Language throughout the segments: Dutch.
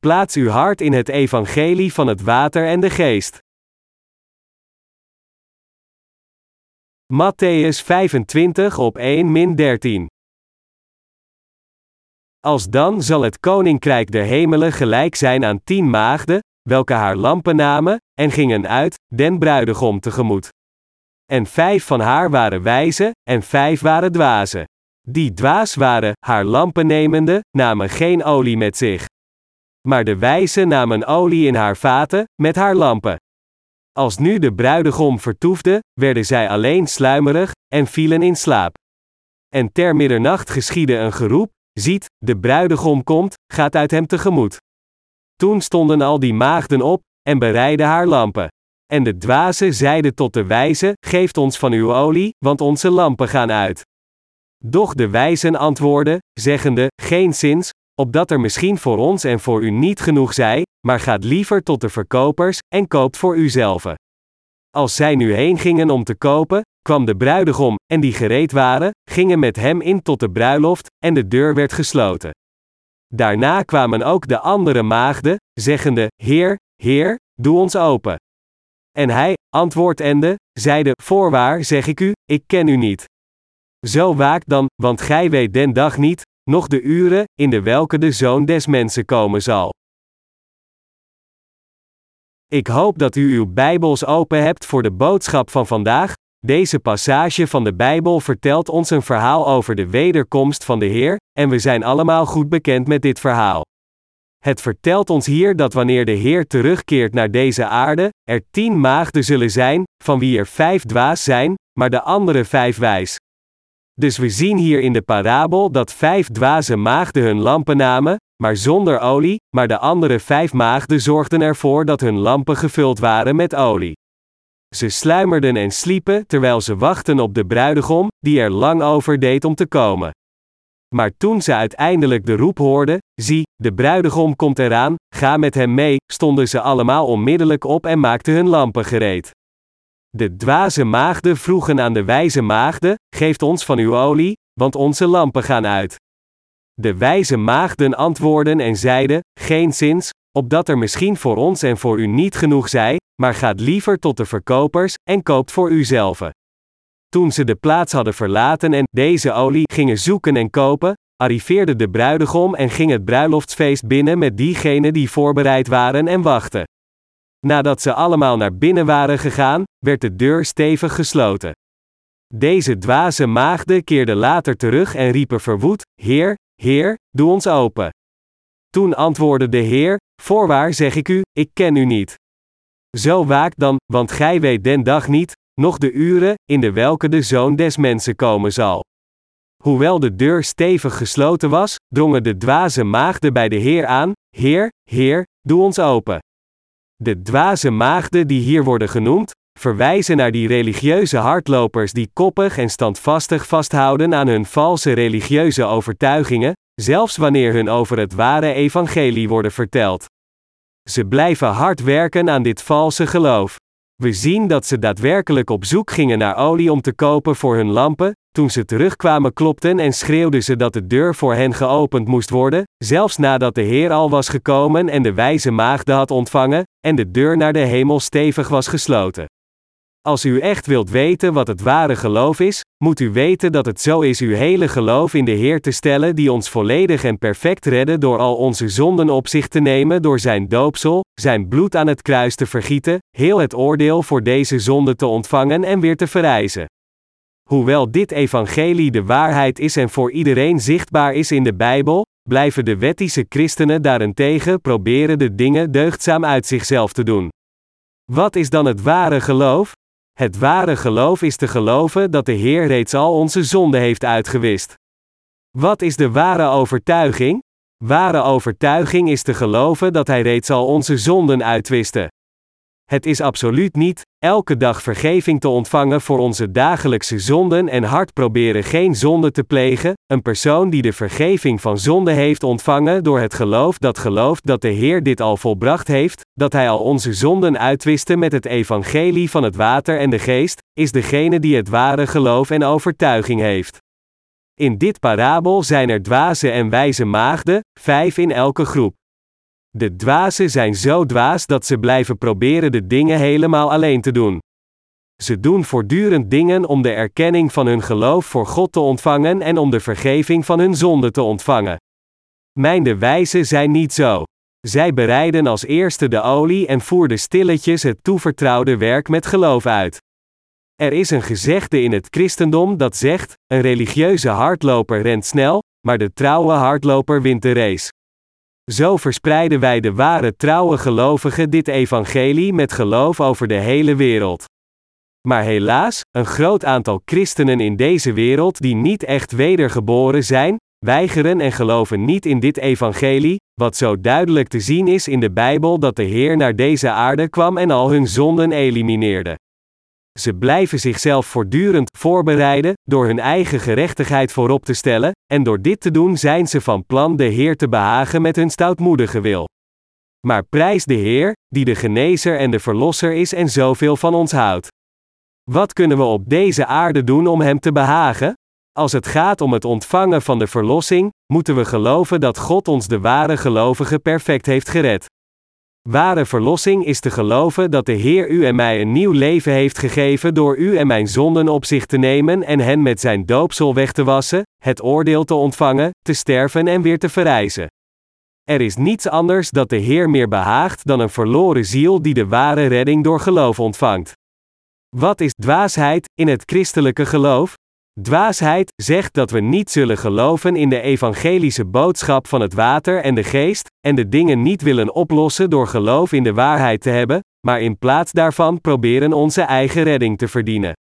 plaats uw hart in het evangelie van het water en de geest. Matthäus 25 op 1 13 Als dan zal het koninkrijk der hemelen gelijk zijn aan tien maagden, welke haar lampen namen, en gingen uit, den bruidegom tegemoet. En vijf van haar waren wijze, en vijf waren dwazen. Die dwaas waren, haar lampen nemende, namen geen olie met zich. Maar de wijze namen olie in haar vaten, met haar lampen. Als nu de bruidegom vertoefde, werden zij alleen sluimerig, en vielen in slaap. En ter middernacht geschiedde een geroep, ziet, de bruidegom komt, gaat uit hem tegemoet. Toen stonden al die maagden op, en bereidden haar lampen. En de dwaze zeiden tot de wijze, geeft ons van uw olie, want onze lampen gaan uit. Doch de wijzen antwoordden, zeggende, geen zins, opdat er misschien voor ons en voor u niet genoeg zij, maar gaat liever tot de verkopers, en koopt voor uzelf. Als zij nu heen gingen om te kopen, kwam de bruidegom, en die gereed waren, gingen met hem in tot de bruiloft, en de deur werd gesloten. Daarna kwamen ook de andere maagden, zeggende, Heer, Heer, doe ons open. En hij, antwoordende, zeide, Voorwaar zeg ik u, ik ken u niet. Zo waak dan, want gij weet den dag niet, nog de uren, in de welke de Zoon des Mensen komen zal. Ik hoop dat u uw Bijbels open hebt voor de boodschap van vandaag. Deze passage van de Bijbel vertelt ons een verhaal over de wederkomst van de Heer, en we zijn allemaal goed bekend met dit verhaal. Het vertelt ons hier dat wanneer de Heer terugkeert naar deze aarde, er tien maagden zullen zijn, van wie er vijf dwaas zijn, maar de andere vijf wijs. Dus we zien hier in de parabel dat vijf dwaze maagden hun lampen namen, maar zonder olie, maar de andere vijf maagden zorgden ervoor dat hun lampen gevuld waren met olie. Ze sluimerden en sliepen terwijl ze wachten op de bruidegom, die er lang over deed om te komen. Maar toen ze uiteindelijk de roep hoorden, zie, de bruidegom komt eraan, ga met hem mee, stonden ze allemaal onmiddellijk op en maakten hun lampen gereed. De dwaze maagden vroegen aan de wijze maagden: Geeft ons van uw olie, want onze lampen gaan uit. De wijze maagden antwoordden en zeiden: Geen zins, opdat er misschien voor ons en voor u niet genoeg zij, maar gaat liever tot de verkopers en koopt voor uzelf. Toen ze de plaats hadden verlaten en deze olie gingen zoeken en kopen, arriveerde de bruidegom en ging het bruiloftsfeest binnen met diegenen die voorbereid waren en wachten. Nadat ze allemaal naar binnen waren gegaan, werd de deur stevig gesloten. Deze dwaze maagden keerden later terug en riepen verwoed: Heer, Heer, doe ons open. Toen antwoordde de Heer: Voorwaar zeg ik u, ik ken u niet. Zo waak dan, want gij weet den dag niet, nog de uren, in de welke de zoon des mensen komen zal. Hoewel de deur stevig gesloten was, drongen de dwaze maagden bij de Heer aan: Heer, Heer, doe ons open. De dwaze maagden die hier worden genoemd, verwijzen naar die religieuze hardlopers die koppig en standvastig vasthouden aan hun valse religieuze overtuigingen, zelfs wanneer hun over het ware evangelie worden verteld. Ze blijven hard werken aan dit valse geloof. We zien dat ze daadwerkelijk op zoek gingen naar olie om te kopen voor hun lampen, toen ze terugkwamen klopten en schreeuwden ze dat de deur voor hen geopend moest worden, zelfs nadat de Heer al was gekomen en de wijze maagde had ontvangen, en de deur naar de hemel stevig was gesloten. Als u echt wilt weten wat het ware geloof is, moet u weten dat het zo is uw hele geloof in de Heer te stellen die ons volledig en perfect redde door al onze zonden op zich te nemen door zijn doopsel, zijn bloed aan het kruis te vergieten, heel het oordeel voor deze zonde te ontvangen en weer te verrijzen. Hoewel dit evangelie de waarheid is en voor iedereen zichtbaar is in de Bijbel, blijven de wettische christenen daarentegen proberen de dingen deugdzaam uit zichzelf te doen. Wat is dan het ware geloof? Het ware geloof is te geloven dat de Heer reeds al onze zonden heeft uitgewist. Wat is de ware overtuiging? Ware overtuiging is te geloven dat Hij reeds al onze zonden uitwiste. Het is absoluut niet, elke dag vergeving te ontvangen voor onze dagelijkse zonden en hard proberen geen zonde te plegen, een persoon die de vergeving van zonde heeft ontvangen door het geloof dat gelooft dat de Heer dit al volbracht heeft, dat Hij al onze zonden uitwiste met het evangelie van het water en de geest, is degene die het ware geloof en overtuiging heeft. In dit parabel zijn er dwaze en wijze maagden, vijf in elke groep. De dwazen zijn zo dwaas dat ze blijven proberen de dingen helemaal alleen te doen. Ze doen voortdurend dingen om de erkenning van hun geloof voor God te ontvangen en om de vergeving van hun zonde te ontvangen. Mijn de wijzen zijn niet zo. Zij bereiden als eerste de olie en voerden stilletjes het toevertrouwde werk met geloof uit. Er is een gezegde in het christendom dat zegt: een religieuze hardloper rent snel, maar de trouwe hardloper wint de race. Zo verspreiden wij de ware trouwe gelovigen dit evangelie met geloof over de hele wereld. Maar helaas, een groot aantal christenen in deze wereld die niet echt wedergeboren zijn, weigeren en geloven niet in dit evangelie, wat zo duidelijk te zien is in de Bijbel dat de Heer naar deze aarde kwam en al hun zonden elimineerde. Ze blijven zichzelf voortdurend voorbereiden, door hun eigen gerechtigheid voorop te stellen, en door dit te doen zijn ze van plan de Heer te behagen met hun stoutmoedige wil. Maar prijs de Heer, die de genezer en de verlosser is en zoveel van ons houdt. Wat kunnen we op deze aarde doen om Hem te behagen? Als het gaat om het ontvangen van de verlossing, moeten we geloven dat God ons de ware gelovige perfect heeft gered. Ware verlossing is te geloven dat de Heer u en mij een nieuw leven heeft gegeven door u en mijn zonden op zich te nemen en hen met zijn doopsel weg te wassen, het oordeel te ontvangen, te sterven en weer te verrijzen. Er is niets anders dat de Heer meer behaagt dan een verloren ziel die de ware redding door geloof ontvangt. Wat is dwaasheid in het christelijke geloof? Dwaasheid zegt dat we niet zullen geloven in de evangelische boodschap van het water en de geest, en de dingen niet willen oplossen door geloof in de waarheid te hebben, maar in plaats daarvan proberen onze eigen redding te verdienen.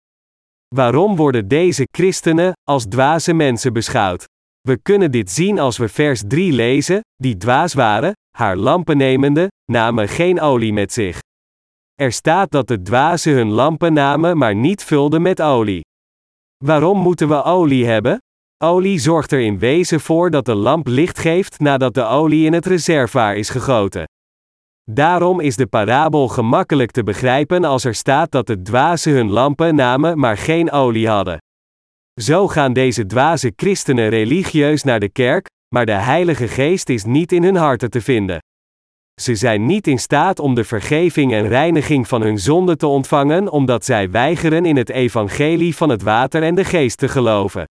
Waarom worden deze christenen als dwaze mensen beschouwd? We kunnen dit zien als we vers 3 lezen: die dwaas waren, haar lampen nemende, namen geen olie met zich. Er staat dat de dwazen hun lampen namen, maar niet vulden met olie. Waarom moeten we olie hebben? Olie zorgt er in wezen voor dat de lamp licht geeft nadat de olie in het reservoir is gegoten. Daarom is de parabel gemakkelijk te begrijpen als er staat dat de dwazen hun lampen namen maar geen olie hadden. Zo gaan deze dwaze christenen religieus naar de kerk, maar de Heilige Geest is niet in hun harten te vinden. Ze zijn niet in staat om de vergeving en reiniging van hun zonde te ontvangen omdat zij weigeren in het evangelie van het water en de geest te geloven.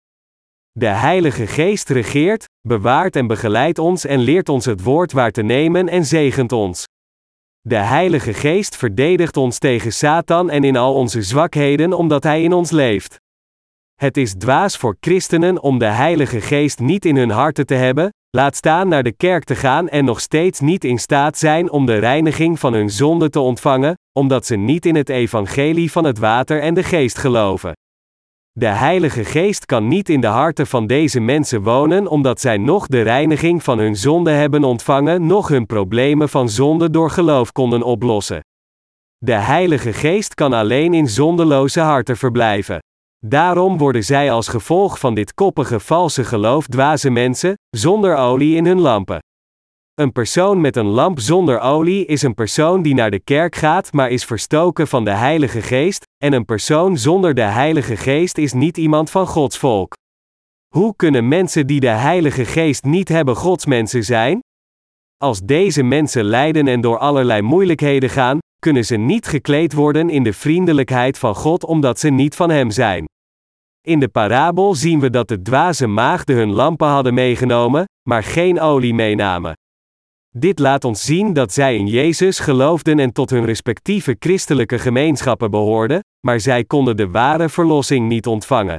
De Heilige Geest regeert, bewaart en begeleidt ons en leert ons het woord waar te nemen en zegent ons. De Heilige Geest verdedigt ons tegen Satan en in al onze zwakheden omdat Hij in ons leeft. Het is dwaas voor christenen om de Heilige Geest niet in hun harten te hebben, laat staan naar de kerk te gaan en nog steeds niet in staat zijn om de reiniging van hun zonde te ontvangen, omdat ze niet in het evangelie van het water en de geest geloven. De Heilige Geest kan niet in de harten van deze mensen wonen omdat zij nog de reiniging van hun zonde hebben ontvangen, nog hun problemen van zonde door geloof konden oplossen. De Heilige Geest kan alleen in zondeloze harten verblijven. Daarom worden zij als gevolg van dit koppige valse geloof dwaze mensen, zonder olie in hun lampen. Een persoon met een lamp zonder olie is een persoon die naar de kerk gaat, maar is verstoken van de Heilige Geest, en een persoon zonder de Heilige Geest is niet iemand van Gods volk. Hoe kunnen mensen die de Heilige Geest niet hebben Gods mensen zijn? Als deze mensen lijden en door allerlei moeilijkheden gaan, kunnen ze niet gekleed worden in de vriendelijkheid van God omdat ze niet van Hem zijn. In de parabel zien we dat de dwaze maagden hun lampen hadden meegenomen, maar geen olie meenamen. Dit laat ons zien dat zij in Jezus geloofden en tot hun respectieve christelijke gemeenschappen behoorden, maar zij konden de ware verlossing niet ontvangen.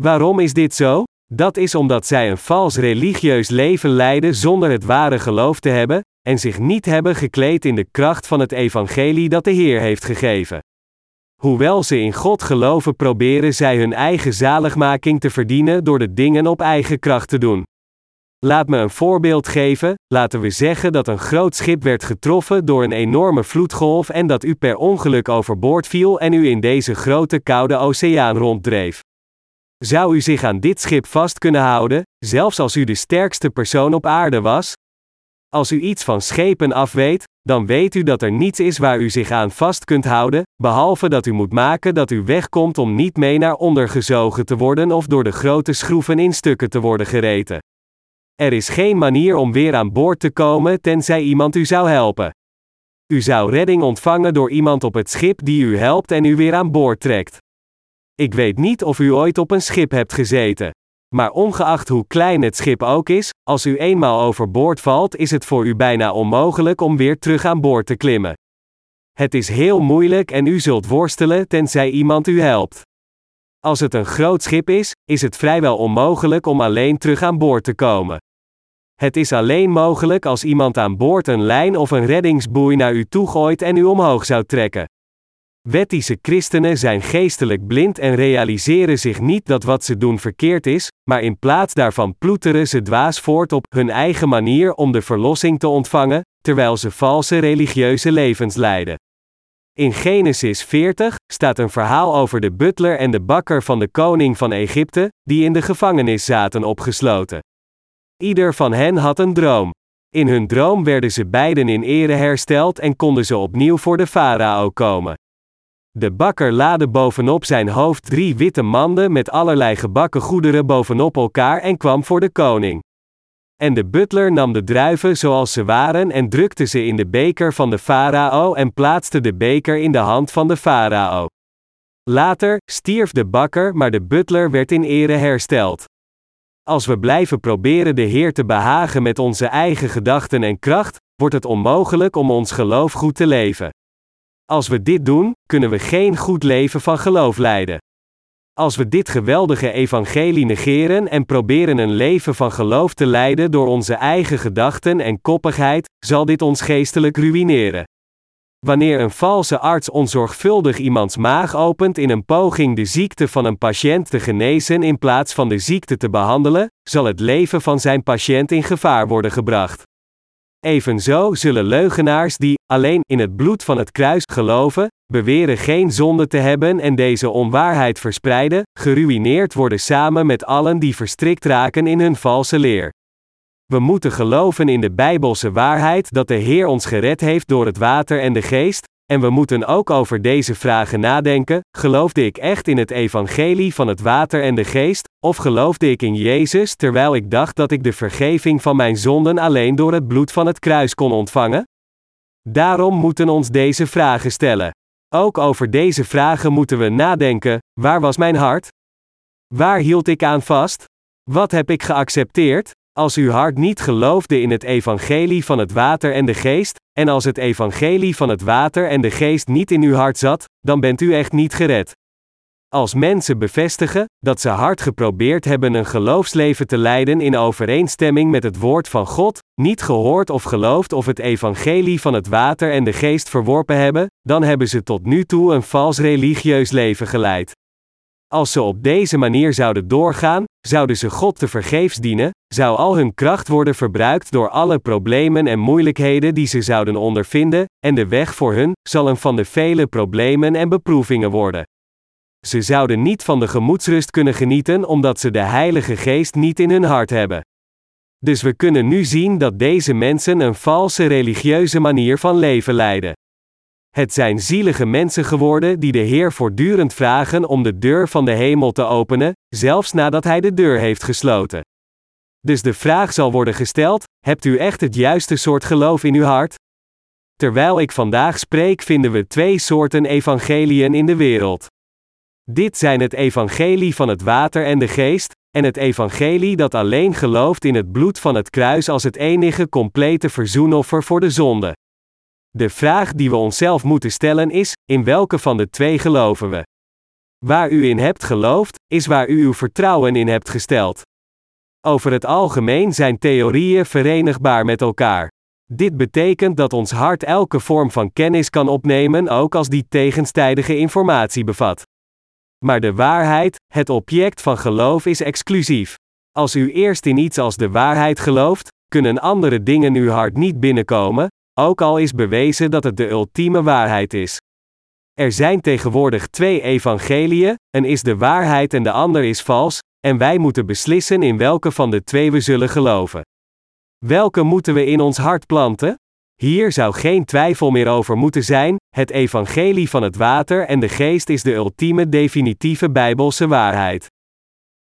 Waarom is dit zo? Dat is omdat zij een vals religieus leven leiden zonder het ware geloof te hebben, en zich niet hebben gekleed in de kracht van het evangelie dat de Heer heeft gegeven. Hoewel ze in God geloven, proberen zij hun eigen zaligmaking te verdienen door de dingen op eigen kracht te doen. Laat me een voorbeeld geven: laten we zeggen dat een groot schip werd getroffen door een enorme vloedgolf en dat u per ongeluk overboord viel en u in deze grote koude oceaan ronddreef. Zou u zich aan dit schip vast kunnen houden, zelfs als u de sterkste persoon op aarde was? Als u iets van schepen af weet, dan weet u dat er niets is waar u zich aan vast kunt houden, behalve dat u moet maken dat u wegkomt om niet mee naar onder gezogen te worden of door de grote schroeven in stukken te worden gereten. Er is geen manier om weer aan boord te komen tenzij iemand u zou helpen. U zou redding ontvangen door iemand op het schip die u helpt en u weer aan boord trekt. Ik weet niet of u ooit op een schip hebt gezeten. Maar ongeacht hoe klein het schip ook is, als u eenmaal overboord valt, is het voor u bijna onmogelijk om weer terug aan boord te klimmen. Het is heel moeilijk en u zult worstelen tenzij iemand u helpt. Als het een groot schip is, is het vrijwel onmogelijk om alleen terug aan boord te komen. Het is alleen mogelijk als iemand aan boord een lijn of een reddingsboei naar u toe gooit en u omhoog zou trekken. Wettische christenen zijn geestelijk blind en realiseren zich niet dat wat ze doen verkeerd is, maar in plaats daarvan ploeteren ze dwaas voort op hun eigen manier om de verlossing te ontvangen, terwijl ze valse religieuze levens leiden. In Genesis 40 staat een verhaal over de butler en de bakker van de koning van Egypte, die in de gevangenis zaten opgesloten. Ieder van hen had een droom. In hun droom werden ze beiden in ere hersteld en konden ze opnieuw voor de farao komen. De bakker laadde bovenop zijn hoofd drie witte manden met allerlei gebakken goederen bovenop elkaar en kwam voor de koning. En de butler nam de druiven zoals ze waren en drukte ze in de beker van de farao en plaatste de beker in de hand van de farao. Later stierf de bakker, maar de butler werd in ere hersteld. Als we blijven proberen de Heer te behagen met onze eigen gedachten en kracht, wordt het onmogelijk om ons geloof goed te leven. Als we dit doen, kunnen we geen goed leven van geloof leiden. Als we dit geweldige evangelie negeren en proberen een leven van geloof te leiden door onze eigen gedachten en koppigheid, zal dit ons geestelijk ruïneren. Wanneer een valse arts onzorgvuldig iemands maag opent in een poging de ziekte van een patiënt te genezen in plaats van de ziekte te behandelen, zal het leven van zijn patiënt in gevaar worden gebracht. Evenzo zullen leugenaars die alleen in het bloed van het kruis geloven, beweren geen zonde te hebben en deze onwaarheid verspreiden, geruïneerd worden samen met allen die verstrikt raken in hun valse leer. We moeten geloven in de Bijbelse waarheid dat de Heer ons gered heeft door het water en de geest, en we moeten ook over deze vragen nadenken: geloofde ik echt in het evangelie van het water en de geest, of geloofde ik in Jezus terwijl ik dacht dat ik de vergeving van mijn zonden alleen door het bloed van het kruis kon ontvangen? Daarom moeten ons deze vragen stellen. Ook over deze vragen moeten we nadenken: waar was mijn hart? Waar hield ik aan vast? Wat heb ik geaccepteerd? Als uw hart niet geloofde in het evangelie van het water en de geest, en als het evangelie van het water en de geest niet in uw hart zat, dan bent u echt niet gered. Als mensen bevestigen dat ze hard geprobeerd hebben een geloofsleven te leiden in overeenstemming met het woord van God, niet gehoord of geloofd of het evangelie van het water en de geest verworpen hebben, dan hebben ze tot nu toe een vals religieus leven geleid. Als ze op deze manier zouden doorgaan, zouden ze God te vergeefs dienen, zou al hun kracht worden verbruikt door alle problemen en moeilijkheden die ze zouden ondervinden, en de weg voor hun zal een van de vele problemen en beproevingen worden. Ze zouden niet van de gemoedsrust kunnen genieten omdat ze de Heilige Geest niet in hun hart hebben. Dus we kunnen nu zien dat deze mensen een valse religieuze manier van leven leiden. Het zijn zielige mensen geworden die de Heer voortdurend vragen om de deur van de hemel te openen, zelfs nadat Hij de deur heeft gesloten. Dus de vraag zal worden gesteld: hebt u echt het juiste soort geloof in uw hart? Terwijl ik vandaag spreek, vinden we twee soorten evangeliën in de wereld. Dit zijn het evangelie van het water en de geest, en het evangelie dat alleen gelooft in het bloed van het kruis als het enige complete verzoenoffer voor de zonde. De vraag die we onszelf moeten stellen is: in welke van de twee geloven we? Waar u in hebt geloofd, is waar u uw vertrouwen in hebt gesteld. Over het algemeen zijn theorieën verenigbaar met elkaar. Dit betekent dat ons hart elke vorm van kennis kan opnemen, ook als die tegenstrijdige informatie bevat. Maar de waarheid, het object van geloof, is exclusief. Als u eerst in iets als de waarheid gelooft, kunnen andere dingen uw hart niet binnenkomen, ook al is bewezen dat het de ultieme waarheid is. Er zijn tegenwoordig twee evangeliën, een is de waarheid en de ander is vals, en wij moeten beslissen in welke van de twee we zullen geloven. Welke moeten we in ons hart planten? Hier zou geen twijfel meer over moeten zijn: het evangelie van het water en de geest is de ultieme definitieve bijbelse waarheid.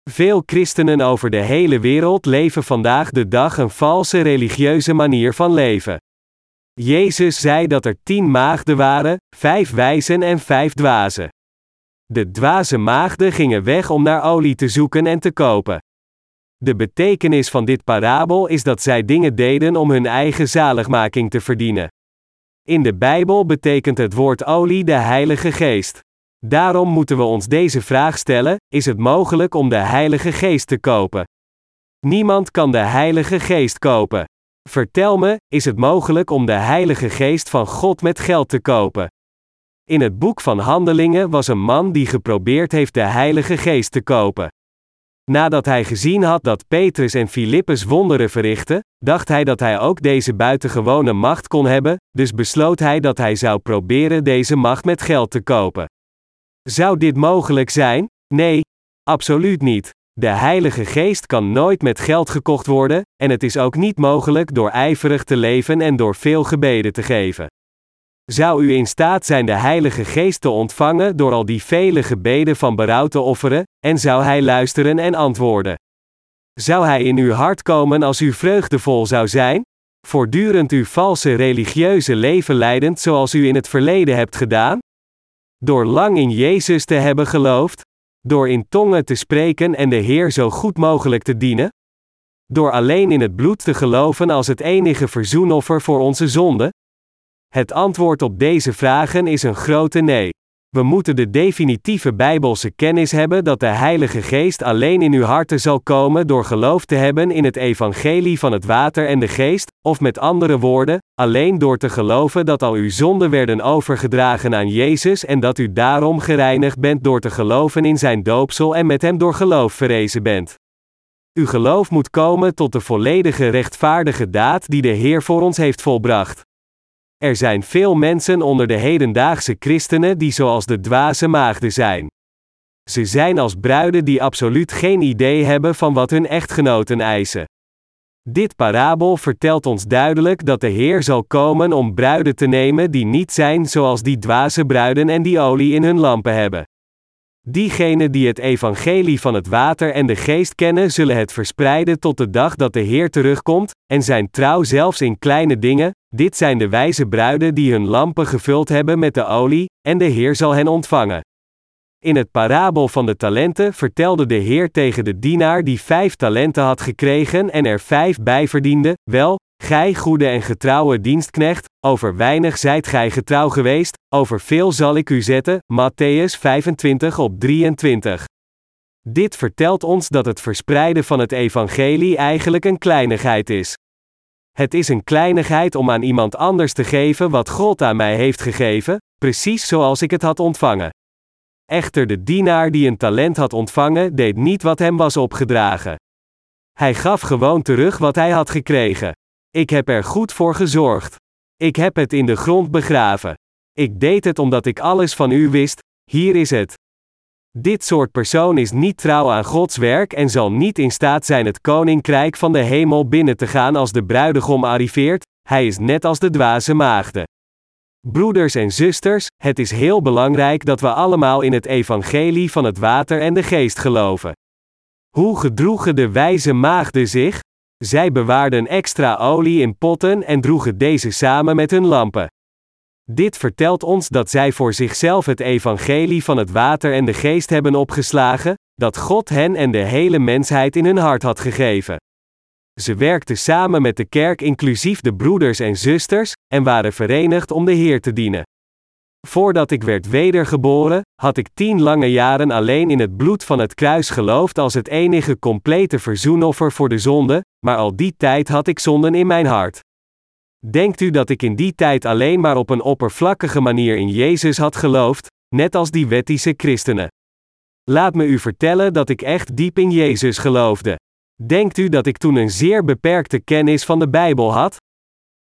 Veel christenen over de hele wereld leven vandaag de dag een valse religieuze manier van leven. Jezus zei dat er tien maagden waren, vijf wijzen en vijf dwazen. De dwaze maagden gingen weg om naar olie te zoeken en te kopen. De betekenis van dit parabel is dat zij dingen deden om hun eigen zaligmaking te verdienen. In de Bijbel betekent het woord olie de Heilige Geest. Daarom moeten we ons deze vraag stellen: is het mogelijk om de Heilige Geest te kopen? Niemand kan de Heilige Geest kopen. Vertel me, is het mogelijk om de Heilige Geest van God met geld te kopen? In het boek van Handelingen was een man die geprobeerd heeft de Heilige Geest te kopen. Nadat hij gezien had dat Petrus en Filippus wonderen verrichtten, dacht hij dat hij ook deze buitengewone macht kon hebben, dus besloot hij dat hij zou proberen deze macht met geld te kopen. Zou dit mogelijk zijn? Nee, absoluut niet. De Heilige Geest kan nooit met geld gekocht worden, en het is ook niet mogelijk door ijverig te leven en door veel gebeden te geven. Zou u in staat zijn de Heilige Geest te ontvangen door al die vele gebeden van berouw te offeren, en zou Hij luisteren en antwoorden? Zou Hij in uw hart komen als u vreugdevol zou zijn? Voortdurend uw valse religieuze leven leidend zoals u in het verleden hebt gedaan? Door lang in Jezus te hebben geloofd? Door in tongen te spreken en de Heer zo goed mogelijk te dienen? Door alleen in het bloed te geloven als het enige verzoenoffer voor onze zonde? Het antwoord op deze vragen is een grote nee. We moeten de definitieve Bijbelse kennis hebben dat de Heilige Geest alleen in uw harten zal komen door geloof te hebben in het evangelie van het water en de geest, of met andere woorden, alleen door te geloven dat al uw zonden werden overgedragen aan Jezus en dat u daarom gereinigd bent door te geloven in zijn doopsel en met hem door geloof verrezen bent. Uw geloof moet komen tot de volledige rechtvaardige daad die de Heer voor ons heeft volbracht. Er zijn veel mensen onder de hedendaagse christenen die zoals de dwaze maagden zijn. Ze zijn als bruiden die absoluut geen idee hebben van wat hun echtgenoten eisen. Dit parabel vertelt ons duidelijk dat de Heer zal komen om bruiden te nemen die niet zijn zoals die dwaze bruiden en die olie in hun lampen hebben. Diegenen die het evangelie van het water en de geest kennen, zullen het verspreiden tot de dag dat de Heer terugkomt, en zijn trouw zelfs in kleine dingen. Dit zijn de wijze bruiden die hun lampen gevuld hebben met de olie, en de Heer zal hen ontvangen. In het parabel van de talenten vertelde de Heer tegen de dienaar die vijf talenten had gekregen en er vijf bij verdiende: Wel, gij goede en getrouwe dienstknecht, over weinig zijt gij getrouw geweest, over veel zal ik u zetten. Matthäus 25 op 23. Dit vertelt ons dat het verspreiden van het evangelie eigenlijk een kleinigheid is. Het is een kleinigheid om aan iemand anders te geven wat God aan mij heeft gegeven, precies zoals ik het had ontvangen. Echter de dienaar die een talent had ontvangen, deed niet wat hem was opgedragen. Hij gaf gewoon terug wat hij had gekregen. Ik heb er goed voor gezorgd. Ik heb het in de grond begraven. Ik deed het omdat ik alles van u wist, hier is het. Dit soort persoon is niet trouw aan Gods werk en zal niet in staat zijn het koninkrijk van de hemel binnen te gaan als de bruidegom arriveert, hij is net als de dwaze maagden. Broeders en zusters, het is heel belangrijk dat we allemaal in het evangelie van het water en de geest geloven. Hoe gedroegen de wijze maagden zich? Zij bewaarden extra olie in potten en droegen deze samen met hun lampen. Dit vertelt ons dat zij voor zichzelf het evangelie van het water en de geest hebben opgeslagen, dat God hen en de hele mensheid in hun hart had gegeven. Ze werkten samen met de kerk inclusief de broeders en zusters, en waren verenigd om de Heer te dienen. Voordat ik werd wedergeboren, had ik tien lange jaren alleen in het bloed van het kruis geloofd als het enige complete verzoenoffer voor de zonde, maar al die tijd had ik zonden in mijn hart. Denkt u dat ik in die tijd alleen maar op een oppervlakkige manier in Jezus had geloofd, net als die wettische christenen? Laat me u vertellen dat ik echt diep in Jezus geloofde. Denkt u dat ik toen een zeer beperkte kennis van de Bijbel had?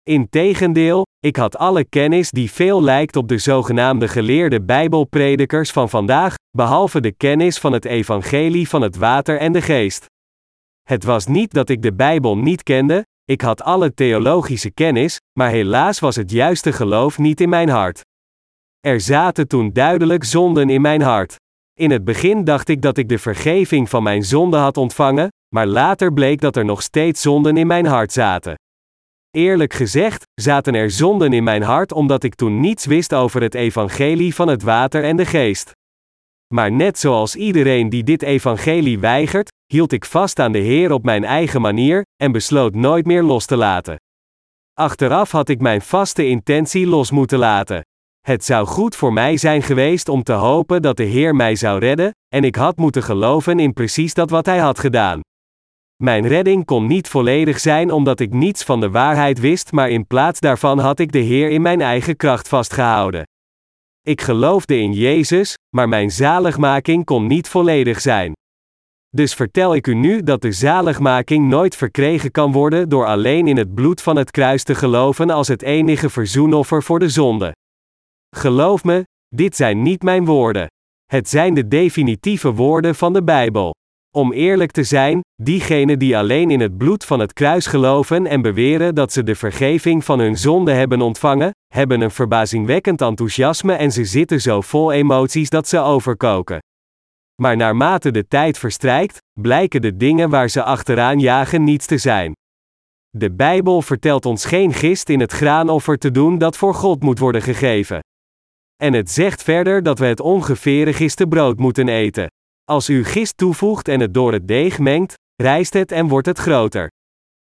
Integendeel, ik had alle kennis die veel lijkt op de zogenaamde geleerde Bijbelpredikers van vandaag, behalve de kennis van het evangelie van het water en de geest. Het was niet dat ik de Bijbel niet kende, ik had alle theologische kennis, maar helaas was het juiste geloof niet in mijn hart. Er zaten toen duidelijk zonden in mijn hart. In het begin dacht ik dat ik de vergeving van mijn zonde had ontvangen, maar later bleek dat er nog steeds zonden in mijn hart zaten. Eerlijk gezegd, zaten er zonden in mijn hart omdat ik toen niets wist over het evangelie van het water en de geest. Maar net zoals iedereen die dit evangelie weigert, hield ik vast aan de Heer op mijn eigen manier en besloot nooit meer los te laten. Achteraf had ik mijn vaste intentie los moeten laten. Het zou goed voor mij zijn geweest om te hopen dat de Heer mij zou redden, en ik had moeten geloven in precies dat wat Hij had gedaan. Mijn redding kon niet volledig zijn omdat ik niets van de waarheid wist, maar in plaats daarvan had ik de Heer in mijn eigen kracht vastgehouden. Ik geloofde in Jezus, maar mijn zaligmaking kon niet volledig zijn. Dus vertel ik u nu dat de zaligmaking nooit verkregen kan worden door alleen in het bloed van het kruis te geloven als het enige verzoenoffer voor de zonde. Geloof me, dit zijn niet mijn woorden. Het zijn de definitieve woorden van de Bijbel. Om eerlijk te zijn, diegenen die alleen in het bloed van het kruis geloven en beweren dat ze de vergeving van hun zonde hebben ontvangen, hebben een verbazingwekkend enthousiasme en ze zitten zo vol emoties dat ze overkoken. Maar naarmate de tijd verstrijkt, blijken de dingen waar ze achteraan jagen niets te zijn. De Bijbel vertelt ons geen gist in het graanoffer te doen dat voor God moet worden gegeven. En het zegt verder dat we het ongeveer giste brood moeten eten. Als u gist toevoegt en het door het deeg mengt, rijst het en wordt het groter.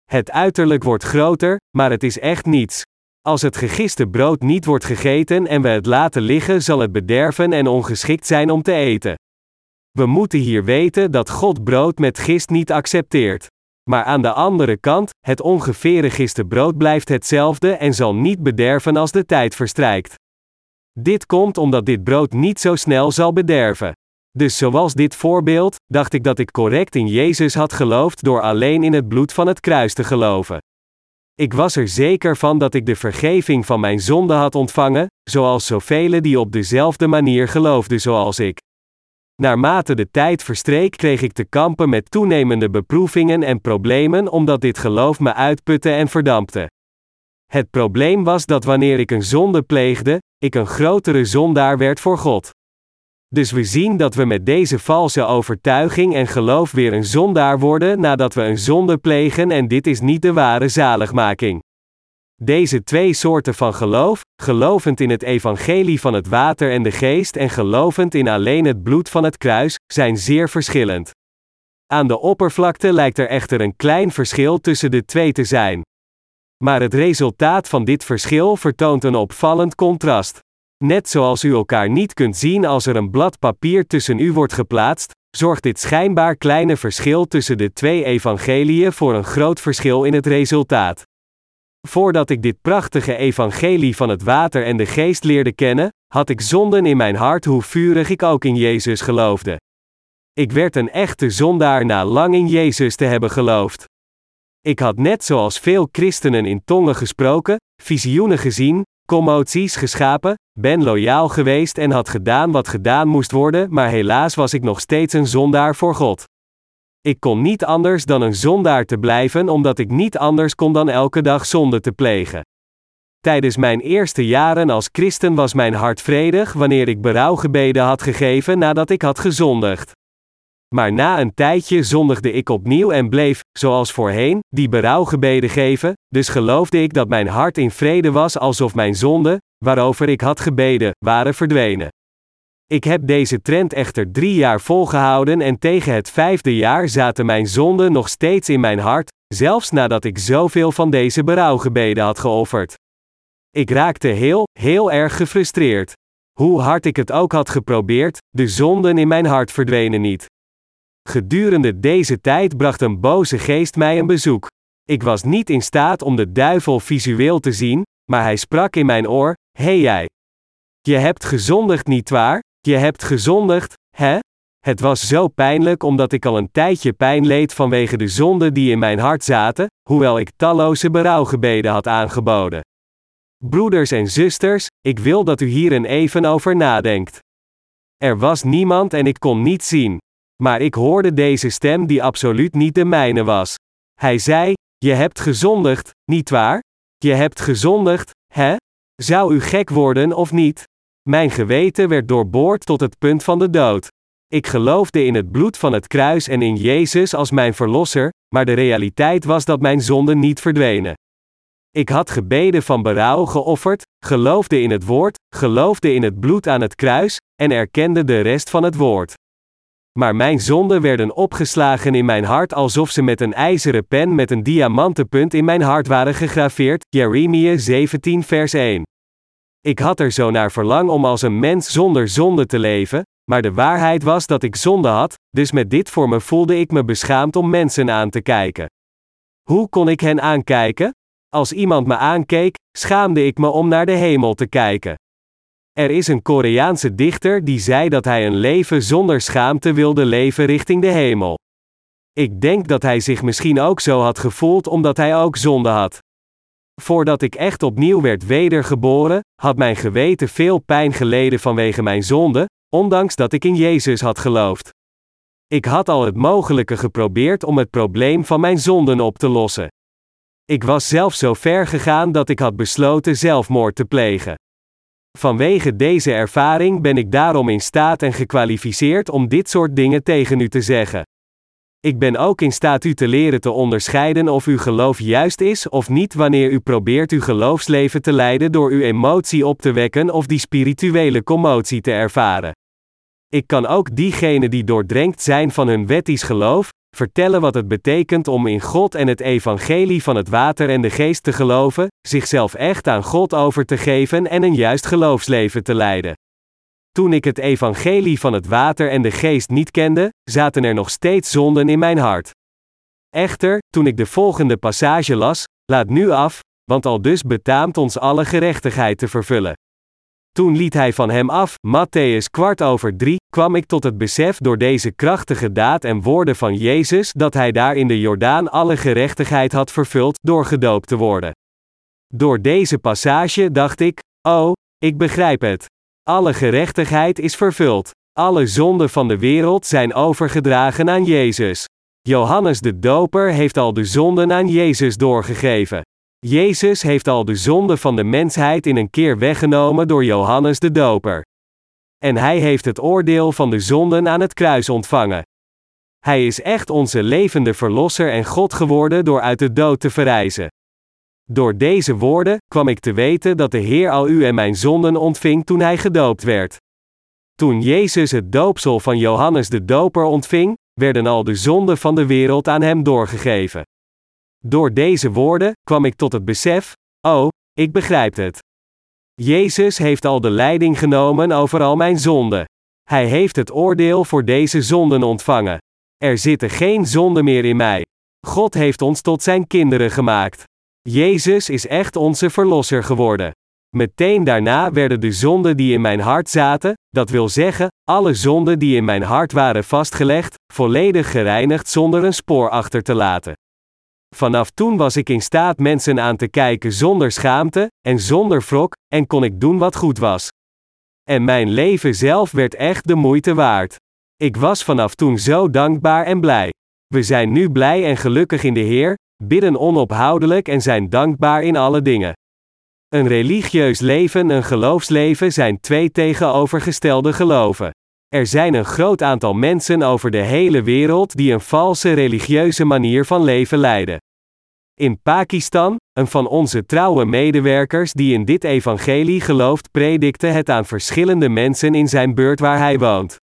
Het uiterlijk wordt groter, maar het is echt niets. Als het gegiste brood niet wordt gegeten en we het laten liggen, zal het bederven en ongeschikt zijn om te eten. We moeten hier weten dat God brood met gist niet accepteert. Maar aan de andere kant, het ongeveer giste brood blijft hetzelfde en zal niet bederven als de tijd verstrijkt. Dit komt omdat dit brood niet zo snel zal bederven. Dus zoals dit voorbeeld, dacht ik dat ik correct in Jezus had geloofd door alleen in het bloed van het kruis te geloven. Ik was er zeker van dat ik de vergeving van mijn zonde had ontvangen, zoals zoveel die op dezelfde manier geloofden zoals ik. Naarmate de tijd verstreek kreeg ik te kampen met toenemende beproevingen en problemen omdat dit geloof me uitputte en verdampte. Het probleem was dat wanneer ik een zonde pleegde, ik een grotere zondaar werd voor God. Dus we zien dat we met deze valse overtuiging en geloof weer een zondaar worden nadat we een zonde plegen en dit is niet de ware zaligmaking. Deze twee soorten van geloof, gelovend in het evangelie van het water en de geest en gelovend in alleen het bloed van het kruis, zijn zeer verschillend. Aan de oppervlakte lijkt er echter een klein verschil tussen de twee te zijn. Maar het resultaat van dit verschil vertoont een opvallend contrast. Net zoals u elkaar niet kunt zien als er een blad papier tussen u wordt geplaatst, zorgt dit schijnbaar kleine verschil tussen de twee evangeliën voor een groot verschil in het resultaat. Voordat ik dit prachtige evangelie van het water en de geest leerde kennen, had ik zonden in mijn hart hoe vurig ik ook in Jezus geloofde. Ik werd een echte zondaar na lang in Jezus te hebben geloofd. Ik had net zoals veel christenen in tongen gesproken, visioenen gezien, commoties geschapen, ben loyaal geweest en had gedaan wat gedaan moest worden, maar helaas was ik nog steeds een zondaar voor God. Ik kon niet anders dan een zondaar te blijven omdat ik niet anders kon dan elke dag zonde te plegen. Tijdens mijn eerste jaren als christen was mijn hart vredig wanneer ik berouwgebeden had gegeven nadat ik had gezondigd. Maar na een tijdje zondigde ik opnieuw en bleef, zoals voorheen, die berouwgebeden geven, dus geloofde ik dat mijn hart in vrede was alsof mijn zonden, waarover ik had gebeden, waren verdwenen. Ik heb deze trend echter drie jaar volgehouden en tegen het vijfde jaar zaten mijn zonden nog steeds in mijn hart, zelfs nadat ik zoveel van deze berouwgebeden had geofferd. Ik raakte heel, heel erg gefrustreerd. Hoe hard ik het ook had geprobeerd, de zonden in mijn hart verdwenen niet. Gedurende deze tijd bracht een boze geest mij een bezoek. Ik was niet in staat om de duivel visueel te zien, maar hij sprak in mijn oor: hey jij! Je hebt gezondigd niet waar? Je hebt gezondigd, hè? Het was zo pijnlijk omdat ik al een tijdje pijn leed vanwege de zonden die in mijn hart zaten, hoewel ik talloze berouwgebeden had aangeboden. Broeders en zusters, ik wil dat u hier een even over nadenkt. Er was niemand en ik kon niet zien. Maar ik hoorde deze stem die absoluut niet de mijne was. Hij zei: Je hebt gezondigd, niet waar? Je hebt gezondigd, hè? Zou u gek worden of niet? Mijn geweten werd doorboord tot het punt van de dood. Ik geloofde in het bloed van het kruis en in Jezus als mijn verlosser, maar de realiteit was dat mijn zonden niet verdwenen. Ik had gebeden van berouw geofferd, geloofde in het woord, geloofde in het bloed aan het kruis, en erkende de rest van het woord. Maar mijn zonden werden opgeslagen in mijn hart alsof ze met een ijzeren pen met een diamantenpunt in mijn hart waren gegraveerd. Jeremia 17 vers 1. Ik had er zo naar verlang om als een mens zonder zonde te leven, maar de waarheid was dat ik zonde had, dus met dit voor me voelde ik me beschaamd om mensen aan te kijken. Hoe kon ik hen aankijken? Als iemand me aankeek, schaamde ik me om naar de hemel te kijken. Er is een Koreaanse dichter die zei dat hij een leven zonder schaamte wilde leven richting de hemel. Ik denk dat hij zich misschien ook zo had gevoeld omdat hij ook zonde had. Voordat ik echt opnieuw werd wedergeboren, had mijn geweten veel pijn geleden vanwege mijn zonde, ondanks dat ik in Jezus had geloofd. Ik had al het mogelijke geprobeerd om het probleem van mijn zonden op te lossen. Ik was zelf zo ver gegaan dat ik had besloten zelfmoord te plegen. Vanwege deze ervaring ben ik daarom in staat en gekwalificeerd om dit soort dingen tegen u te zeggen. Ik ben ook in staat u te leren te onderscheiden of uw geloof juist is of niet wanneer u probeert uw geloofsleven te leiden door uw emotie op te wekken of die spirituele commotie te ervaren. Ik kan ook diegenen die doordrenkt zijn van hun wettisch geloof, vertellen wat het betekent om in God en het evangelie van het water en de geest te geloven, zichzelf echt aan God over te geven en een juist geloofsleven te leiden. Toen ik het evangelie van het water en de geest niet kende, zaten er nog steeds zonden in mijn hart. Echter, toen ik de volgende passage las, laat nu af, want al dus betaamt ons alle gerechtigheid te vervullen. Toen liet hij van hem af, Matthäus kwart over drie, kwam ik tot het besef door deze krachtige daad en woorden van Jezus dat hij daar in de Jordaan alle gerechtigheid had vervuld door gedoopt te worden. Door deze passage dacht ik, oh, ik begrijp het. Alle gerechtigheid is vervuld. Alle zonden van de wereld zijn overgedragen aan Jezus. Johannes de Doper heeft al de zonden aan Jezus doorgegeven. Jezus heeft al de zonde van de mensheid in een keer weggenomen door Johannes de Doper. En hij heeft het oordeel van de zonden aan het kruis ontvangen. Hij is echt onze levende verlosser en God geworden door uit de dood te verrijzen. Door deze woorden kwam ik te weten dat de Heer al u en mijn zonden ontving toen hij gedoopt werd. Toen Jezus het doopsel van Johannes de Doper ontving, werden al de zonden van de wereld aan hem doorgegeven. Door deze woorden kwam ik tot het besef: oh, ik begrijp het. Jezus heeft al de leiding genomen over al mijn zonden. Hij heeft het oordeel voor deze zonden ontvangen. Er zitten geen zonden meer in mij. God heeft ons tot zijn kinderen gemaakt. Jezus is echt onze verlosser geworden. Meteen daarna werden de zonden die in mijn hart zaten, dat wil zeggen, alle zonden die in mijn hart waren vastgelegd, volledig gereinigd zonder een spoor achter te laten. Vanaf toen was ik in staat mensen aan te kijken zonder schaamte en zonder wrok, en kon ik doen wat goed was. En mijn leven zelf werd echt de moeite waard. Ik was vanaf toen zo dankbaar en blij. We zijn nu blij en gelukkig in de Heer, bidden onophoudelijk en zijn dankbaar in alle dingen. Een religieus leven en een geloofsleven zijn twee tegenovergestelde geloven. Er zijn een groot aantal mensen over de hele wereld die een valse religieuze manier van leven leiden. In Pakistan, een van onze trouwe medewerkers die in dit evangelie gelooft, predikte het aan verschillende mensen in zijn beurt waar hij woont.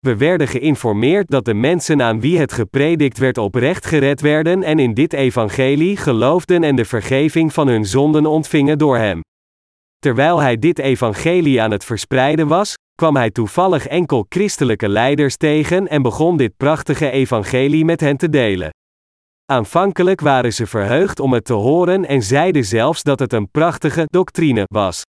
We werden geïnformeerd dat de mensen aan wie het gepredikt werd oprecht gered werden en in dit evangelie geloofden en de vergeving van hun zonden ontvingen door hem. Terwijl hij dit evangelie aan het verspreiden was, kwam hij toevallig enkel christelijke leiders tegen en begon dit prachtige evangelie met hen te delen. Aanvankelijk waren ze verheugd om het te horen en zeiden zelfs dat het een prachtige doctrine was.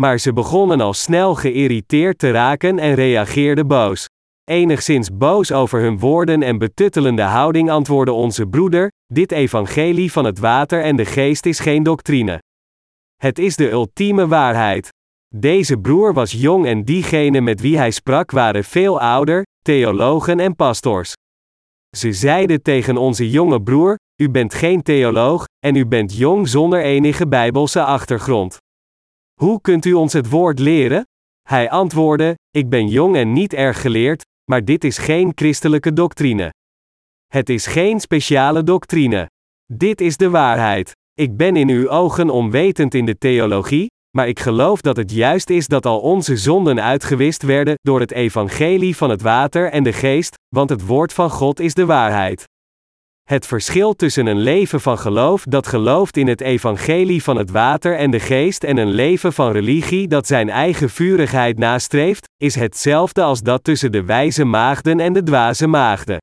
Maar ze begonnen al snel geïrriteerd te raken en reageerden boos. Enigszins boos over hun woorden en betuttelende houding antwoordde onze broeder: Dit evangelie van het water en de geest is geen doctrine. Het is de ultieme waarheid. Deze broer was jong en diegenen met wie hij sprak waren veel ouder, theologen en pastors. Ze zeiden tegen onze jonge broer: U bent geen theoloog, en u bent jong zonder enige bijbelse achtergrond. Hoe kunt u ons het woord leren? Hij antwoordde: Ik ben jong en niet erg geleerd, maar dit is geen christelijke doctrine. Het is geen speciale doctrine. Dit is de waarheid. Ik ben in uw ogen onwetend in de theologie, maar ik geloof dat het juist is dat al onze zonden uitgewist werden door het evangelie van het water en de geest, want het woord van God is de waarheid. Het verschil tussen een leven van geloof dat gelooft in het evangelie van het water en de geest en een leven van religie dat zijn eigen vurigheid nastreeft, is hetzelfde als dat tussen de wijze maagden en de dwaze maagden.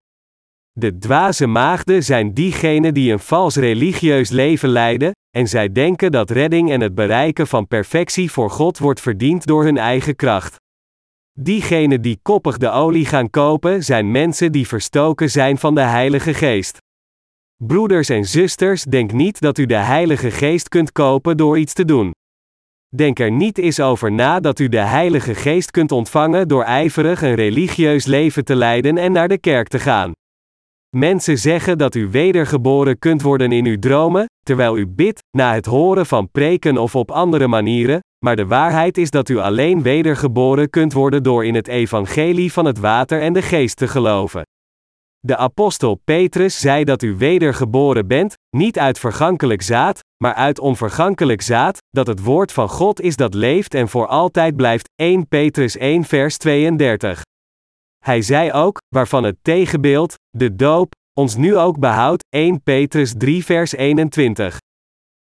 De dwaze maagden zijn diegenen die een vals religieus leven leiden, en zij denken dat redding en het bereiken van perfectie voor God wordt verdiend door hun eigen kracht. Diegenen die koppig de olie gaan kopen, zijn mensen die verstoken zijn van de Heilige Geest. Broeders en zusters, denk niet dat u de Heilige Geest kunt kopen door iets te doen. Denk er niet eens over na dat u de Heilige Geest kunt ontvangen door ijverig een religieus leven te leiden en naar de kerk te gaan. Mensen zeggen dat u wedergeboren kunt worden in uw dromen, terwijl u bidt, na het horen van preken of op andere manieren, maar de waarheid is dat u alleen wedergeboren kunt worden door in het evangelie van het water en de geest te geloven. De apostel Petrus zei dat u wedergeboren bent, niet uit vergankelijk zaad, maar uit onvergankelijk zaad, dat het woord van God is dat leeft en voor altijd blijft. 1 Petrus 1 vers 32. Hij zei ook, waarvan het tegenbeeld, de doop, ons nu ook behoudt, 1 Petrus 3 vers 21.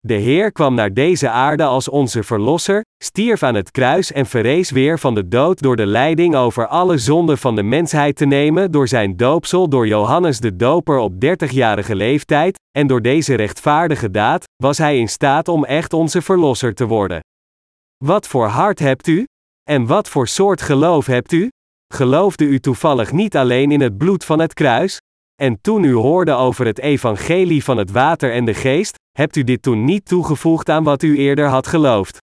De Heer kwam naar deze aarde als onze Verlosser, stierf aan het kruis en verrees weer van de dood door de leiding over alle zonden van de mensheid te nemen door zijn doopsel door Johannes de Doper op 30-jarige leeftijd, en door deze rechtvaardige daad, was hij in staat om echt onze Verlosser te worden. Wat voor hart hebt u? En wat voor soort geloof hebt u? Geloofde u toevallig niet alleen in het bloed van het kruis? En toen u hoorde over het evangelie van het water en de geest, hebt u dit toen niet toegevoegd aan wat u eerder had geloofd?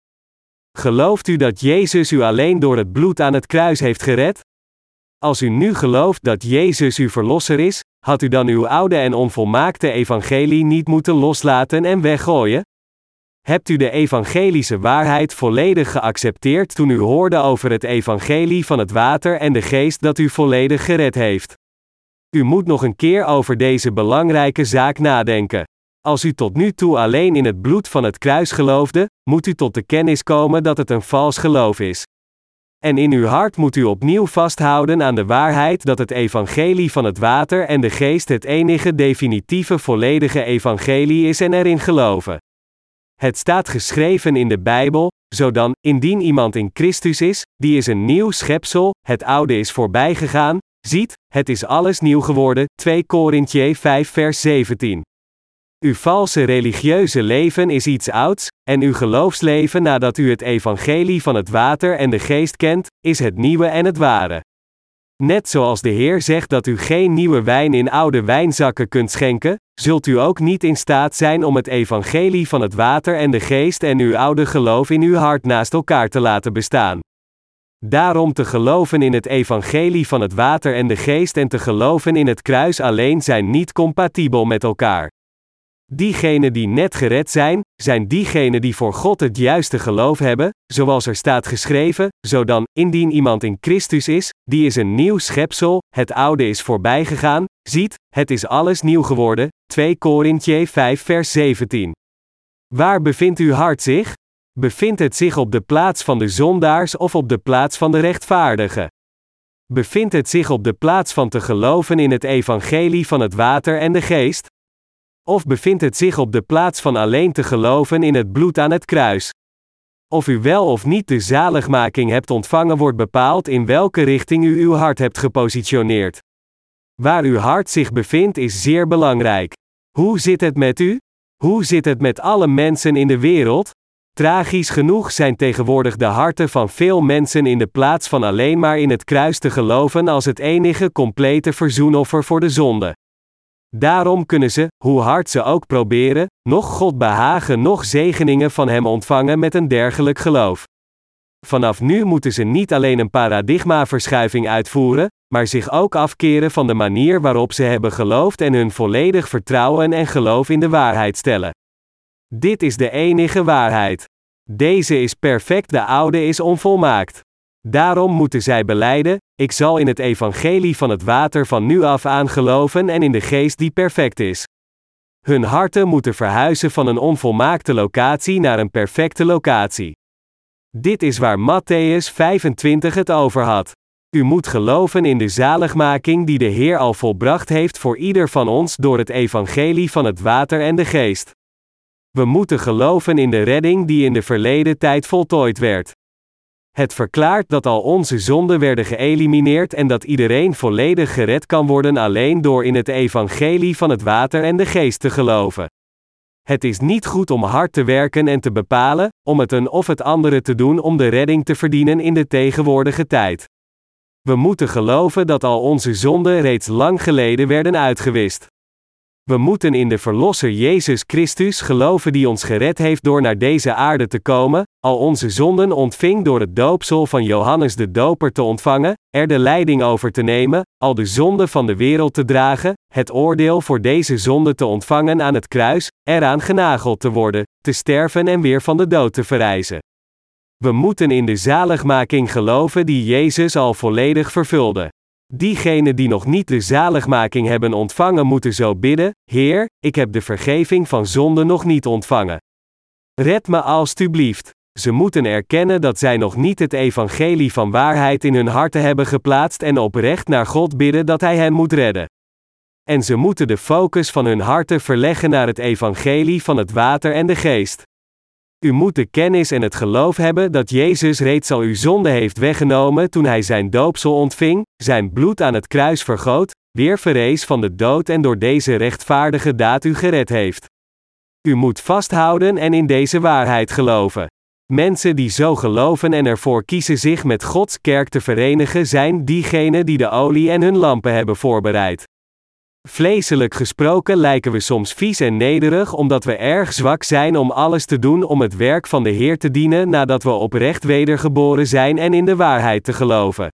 Gelooft u dat Jezus u alleen door het bloed aan het kruis heeft gered? Als u nu gelooft dat Jezus uw verlosser is, had u dan uw oude en onvolmaakte evangelie niet moeten loslaten en weggooien? Hebt u de evangelische waarheid volledig geaccepteerd toen u hoorde over het evangelie van het water en de geest dat u volledig gered heeft? U moet nog een keer over deze belangrijke zaak nadenken. Als u tot nu toe alleen in het bloed van het kruis geloofde, moet u tot de kennis komen dat het een vals geloof is. En in uw hart moet u opnieuw vasthouden aan de waarheid dat het evangelie van het water en de geest het enige definitieve volledige evangelie is en erin geloven. Het staat geschreven in de Bijbel, zodan, indien iemand in Christus is, die is een nieuw schepsel, het oude is voorbij gegaan, ziet, het is alles nieuw geworden, 2 Korintje 5 vers 17. Uw valse religieuze leven is iets ouds, en uw geloofsleven nadat u het evangelie van het water en de geest kent, is het nieuwe en het ware. Net zoals de Heer zegt dat u geen nieuwe wijn in oude wijnzakken kunt schenken, zult u ook niet in staat zijn om het evangelie van het water en de geest en uw oude geloof in uw hart naast elkaar te laten bestaan. Daarom te geloven in het evangelie van het water en de geest en te geloven in het kruis alleen zijn niet compatibel met elkaar. Diegenen die net gered zijn, zijn diegenen die voor God het juiste geloof hebben, zoals er staat geschreven, zodan, indien iemand in Christus is, die is een nieuw schepsel, het oude is voorbij gegaan, ziet, het is alles nieuw geworden, 2 Korintje 5 vers 17. Waar bevindt uw hart zich? Bevindt het zich op de plaats van de zondaars of op de plaats van de rechtvaardigen? Bevindt het zich op de plaats van te geloven in het evangelie van het water en de geest? Of bevindt het zich op de plaats van alleen te geloven in het bloed aan het kruis? Of u wel of niet de zaligmaking hebt ontvangen wordt bepaald in welke richting u uw hart hebt gepositioneerd. Waar uw hart zich bevindt is zeer belangrijk. Hoe zit het met u? Hoe zit het met alle mensen in de wereld? Tragisch genoeg zijn tegenwoordig de harten van veel mensen in de plaats van alleen maar in het kruis te geloven als het enige complete verzoenoffer voor de zonde. Daarom kunnen ze, hoe hard ze ook proberen, nog God behagen, nog zegeningen van Hem ontvangen met een dergelijk geloof. Vanaf nu moeten ze niet alleen een paradigmaverschuiving uitvoeren, maar zich ook afkeren van de manier waarop ze hebben geloofd en hun volledig vertrouwen en geloof in de waarheid stellen. Dit is de enige waarheid. Deze is perfect, de oude is onvolmaakt. Daarom moeten zij beleiden: Ik zal in het evangelie van het water van nu af aan geloven en in de geest die perfect is. Hun harten moeten verhuizen van een onvolmaakte locatie naar een perfecte locatie. Dit is waar Matthäus 25 het over had. U moet geloven in de zaligmaking die de Heer al volbracht heeft voor ieder van ons door het evangelie van het water en de geest. We moeten geloven in de redding die in de verleden tijd voltooid werd. Het verklaart dat al onze zonden werden geëlimineerd en dat iedereen volledig gered kan worden alleen door in het evangelie van het water en de geest te geloven. Het is niet goed om hard te werken en te bepalen, om het een of het andere te doen om de redding te verdienen in de tegenwoordige tijd. We moeten geloven dat al onze zonden reeds lang geleden werden uitgewist. We moeten in de Verlosser Jezus Christus geloven die ons gered heeft door naar deze aarde te komen, al onze zonden ontving door het doopsel van Johannes de Doper te ontvangen, er de leiding over te nemen, al de zonden van de wereld te dragen, het oordeel voor deze zonde te ontvangen aan het kruis, eraan genageld te worden, te sterven en weer van de dood te verrijzen. We moeten in de zaligmaking geloven die Jezus al volledig vervulde. Diegenen die nog niet de zaligmaking hebben ontvangen moeten zo bidden: Heer, ik heb de vergeving van zonde nog niet ontvangen. Red me alstublieft. Ze moeten erkennen dat zij nog niet het evangelie van waarheid in hun harten hebben geplaatst en oprecht naar God bidden dat Hij hen moet redden. En ze moeten de focus van hun harten verleggen naar het evangelie van het water en de geest. U moet de kennis en het geloof hebben dat Jezus reeds al uw zonde heeft weggenomen toen hij zijn doopsel ontving, zijn bloed aan het kruis vergoot, weer verrees van de dood en door deze rechtvaardige daad u gered heeft. U moet vasthouden en in deze waarheid geloven. Mensen die zo geloven en ervoor kiezen zich met Gods kerk te verenigen zijn diegenen die de olie en hun lampen hebben voorbereid. Vleeselijk gesproken lijken we soms vies en nederig omdat we erg zwak zijn om alles te doen om het werk van de Heer te dienen nadat we oprecht wedergeboren zijn en in de waarheid te geloven.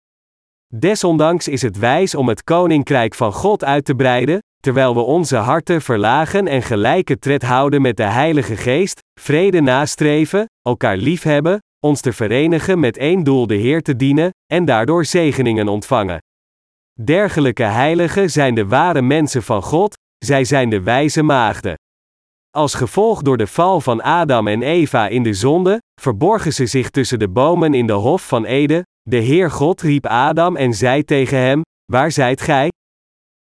Desondanks is het wijs om het koninkrijk van God uit te breiden, terwijl we onze harten verlagen en gelijke tred houden met de Heilige Geest, vrede nastreven, elkaar liefhebben, ons te verenigen met één doel de Heer te dienen, en daardoor zegeningen ontvangen. Dergelijke heiligen zijn de ware mensen van God, zij zijn de wijze maagden. Als gevolg door de val van Adam en Eva in de zonde, verborgen ze zich tussen de bomen in de hof van Ede. De Heer God riep Adam en zei tegen hem: Waar zijt gij?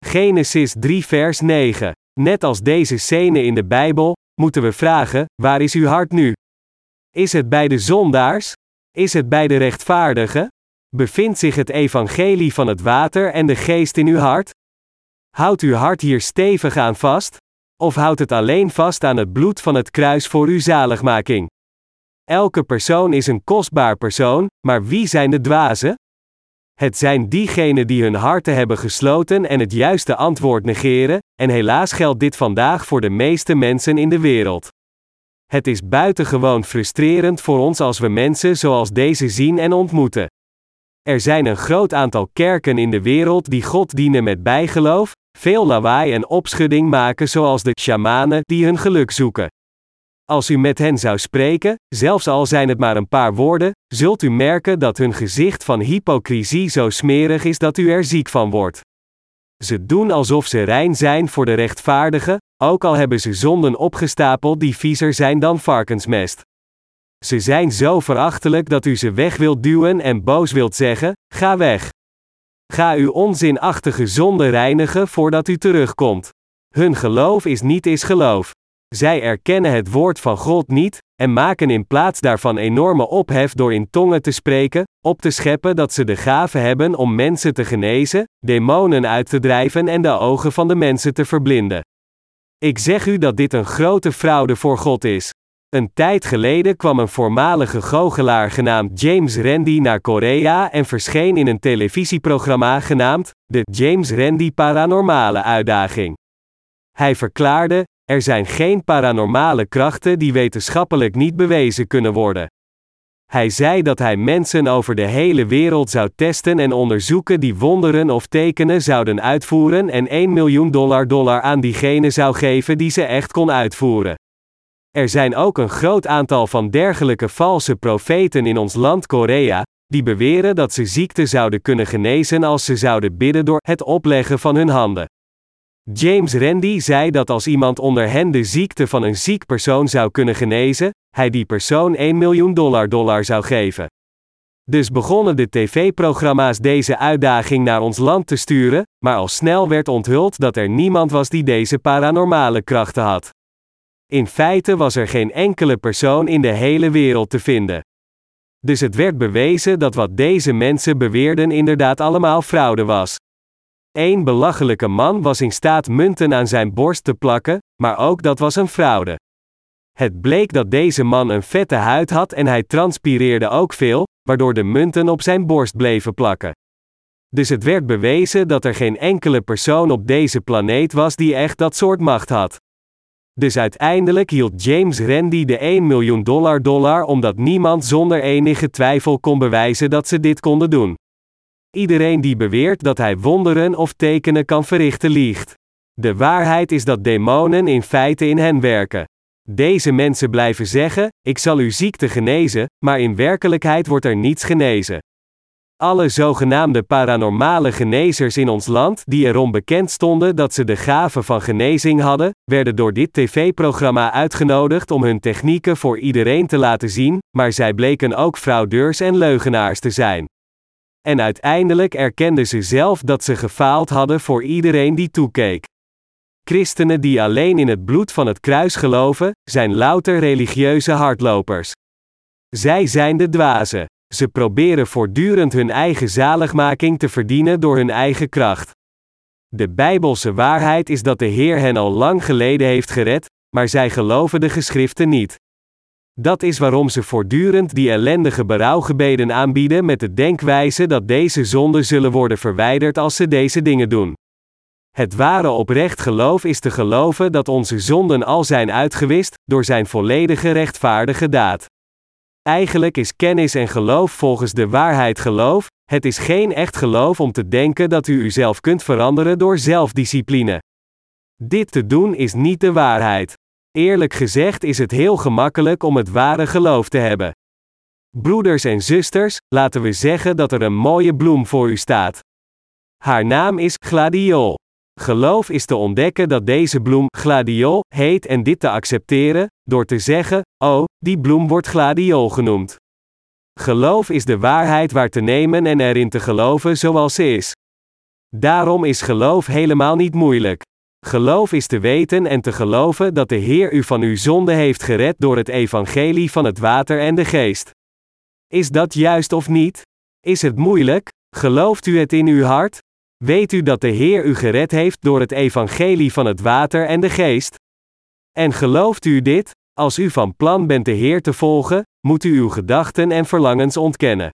Genesis 3, vers 9. Net als deze scène in de Bijbel, moeten we vragen: Waar is uw hart nu? Is het bij de zondaars? Is het bij de rechtvaardigen? Bevindt zich het evangelie van het water en de geest in uw hart? Houdt uw hart hier stevig aan vast? Of houdt het alleen vast aan het bloed van het kruis voor uw zaligmaking? Elke persoon is een kostbaar persoon, maar wie zijn de dwazen? Het zijn diegenen die hun harten hebben gesloten en het juiste antwoord negeren, en helaas geldt dit vandaag voor de meeste mensen in de wereld. Het is buitengewoon frustrerend voor ons als we mensen zoals deze zien en ontmoeten. Er zijn een groot aantal kerken in de wereld die God dienen met bijgeloof, veel lawaai en opschudding maken zoals de shamanen die hun geluk zoeken. Als u met hen zou spreken, zelfs al zijn het maar een paar woorden, zult u merken dat hun gezicht van hypocrisie zo smerig is dat u er ziek van wordt. Ze doen alsof ze rein zijn voor de rechtvaardigen, ook al hebben ze zonden opgestapeld die viezer zijn dan varkensmest. Ze zijn zo verachtelijk dat u ze weg wilt duwen en boos wilt zeggen: ga weg. Ga uw onzinachtige zonde reinigen voordat u terugkomt. Hun geloof is niet is geloof. Zij erkennen het woord van God niet, en maken in plaats daarvan enorme ophef door in tongen te spreken, op te scheppen dat ze de gave hebben om mensen te genezen, demonen uit te drijven en de ogen van de mensen te verblinden. Ik zeg u dat dit een grote fraude voor God is. Een tijd geleden kwam een voormalige goochelaar genaamd James Randi naar Korea en verscheen in een televisieprogramma genaamd de James Randi Paranormale Uitdaging. Hij verklaarde: er zijn geen paranormale krachten die wetenschappelijk niet bewezen kunnen worden. Hij zei dat hij mensen over de hele wereld zou testen en onderzoeken die wonderen of tekenen zouden uitvoeren en 1 miljoen dollar dollar aan diegene zou geven die ze echt kon uitvoeren. Er zijn ook een groot aantal van dergelijke valse profeten in ons land Korea, die beweren dat ze ziekte zouden kunnen genezen als ze zouden bidden door het opleggen van hun handen. James Randi zei dat als iemand onder hen de ziekte van een ziek persoon zou kunnen genezen, hij die persoon 1 miljoen dollar dollar zou geven. Dus begonnen de tv-programma's deze uitdaging naar ons land te sturen, maar al snel werd onthuld dat er niemand was die deze paranormale krachten had. In feite was er geen enkele persoon in de hele wereld te vinden. Dus het werd bewezen dat wat deze mensen beweerden inderdaad allemaal fraude was. Eén belachelijke man was in staat munten aan zijn borst te plakken, maar ook dat was een fraude. Het bleek dat deze man een vette huid had en hij transpireerde ook veel, waardoor de munten op zijn borst bleven plakken. Dus het werd bewezen dat er geen enkele persoon op deze planeet was die echt dat soort macht had. Dus uiteindelijk hield James Randi de 1 miljoen dollar dollar omdat niemand zonder enige twijfel kon bewijzen dat ze dit konden doen. Iedereen die beweert dat hij wonderen of tekenen kan verrichten liegt. De waarheid is dat demonen in feite in hen werken. Deze mensen blijven zeggen: Ik zal uw ziekte genezen, maar in werkelijkheid wordt er niets genezen. Alle zogenaamde paranormale genezers in ons land die erom bekend stonden dat ze de gave van genezing hadden, werden door dit tv-programma uitgenodigd om hun technieken voor iedereen te laten zien, maar zij bleken ook fraudeurs en leugenaars te zijn. En uiteindelijk erkenden ze zelf dat ze gefaald hadden voor iedereen die toekeek. Christenen die alleen in het bloed van het kruis geloven, zijn louter religieuze hardlopers. Zij zijn de dwazen. Ze proberen voortdurend hun eigen zaligmaking te verdienen door hun eigen kracht. De bijbelse waarheid is dat de Heer hen al lang geleden heeft gered, maar zij geloven de geschriften niet. Dat is waarom ze voortdurend die ellendige berouwgebeden aanbieden met de denkwijze dat deze zonden zullen worden verwijderd als ze deze dingen doen. Het ware oprecht geloof is te geloven dat onze zonden al zijn uitgewist door zijn volledige rechtvaardige daad. Eigenlijk is kennis en geloof volgens de waarheid geloof, het is geen echt geloof om te denken dat u uzelf kunt veranderen door zelfdiscipline. Dit te doen is niet de waarheid. Eerlijk gezegd is het heel gemakkelijk om het ware geloof te hebben. Broeders en zusters, laten we zeggen dat er een mooie bloem voor u staat. Haar naam is gladiol. Geloof is te ontdekken dat deze bloem gladiol heet en dit te accepteren, door te zeggen: Oh, die bloem wordt gladiol genoemd. Geloof is de waarheid waar te nemen en erin te geloven zoals ze is. Daarom is geloof helemaal niet moeilijk. Geloof is te weten en te geloven dat de Heer u van uw zonde heeft gered door het evangelie van het water en de geest. Is dat juist of niet? Is het moeilijk? Gelooft u het in uw hart? Weet u dat de Heer u gered heeft door het evangelie van het water en de geest? En gelooft u dit? Als u van plan bent de Heer te volgen, moet u uw gedachten en verlangens ontkennen.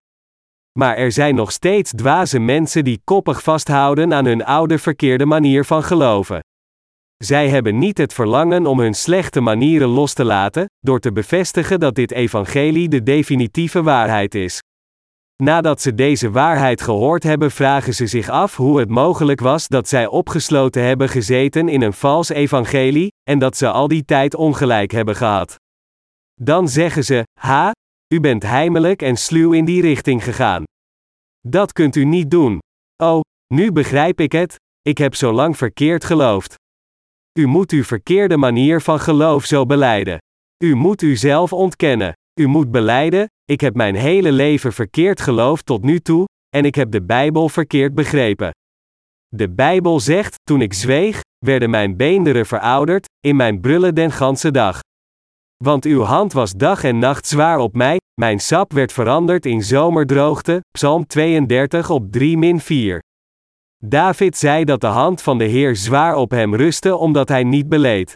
Maar er zijn nog steeds dwaze mensen die koppig vasthouden aan hun oude verkeerde manier van geloven. Zij hebben niet het verlangen om hun slechte manieren los te laten, door te bevestigen dat dit evangelie de definitieve waarheid is. Nadat ze deze waarheid gehoord hebben, vragen ze zich af hoe het mogelijk was dat zij opgesloten hebben gezeten in een vals evangelie, en dat ze al die tijd ongelijk hebben gehad. Dan zeggen ze: Ha, u bent heimelijk en sluw in die richting gegaan. Dat kunt u niet doen. Oh, nu begrijp ik het, ik heb zo lang verkeerd geloofd. U moet uw verkeerde manier van geloof zo beleiden. U moet uzelf ontkennen. U moet beleiden: ik heb mijn hele leven verkeerd geloofd tot nu toe, en ik heb de Bijbel verkeerd begrepen. De Bijbel zegt: toen ik zweeg, werden mijn beenderen verouderd, in mijn brullen den ganse dag. Want uw hand was dag en nacht zwaar op mij, mijn sap werd veranderd in zomerdroogte. Psalm 32 op 3 4. David zei dat de hand van de Heer zwaar op hem rustte omdat hij niet beleed.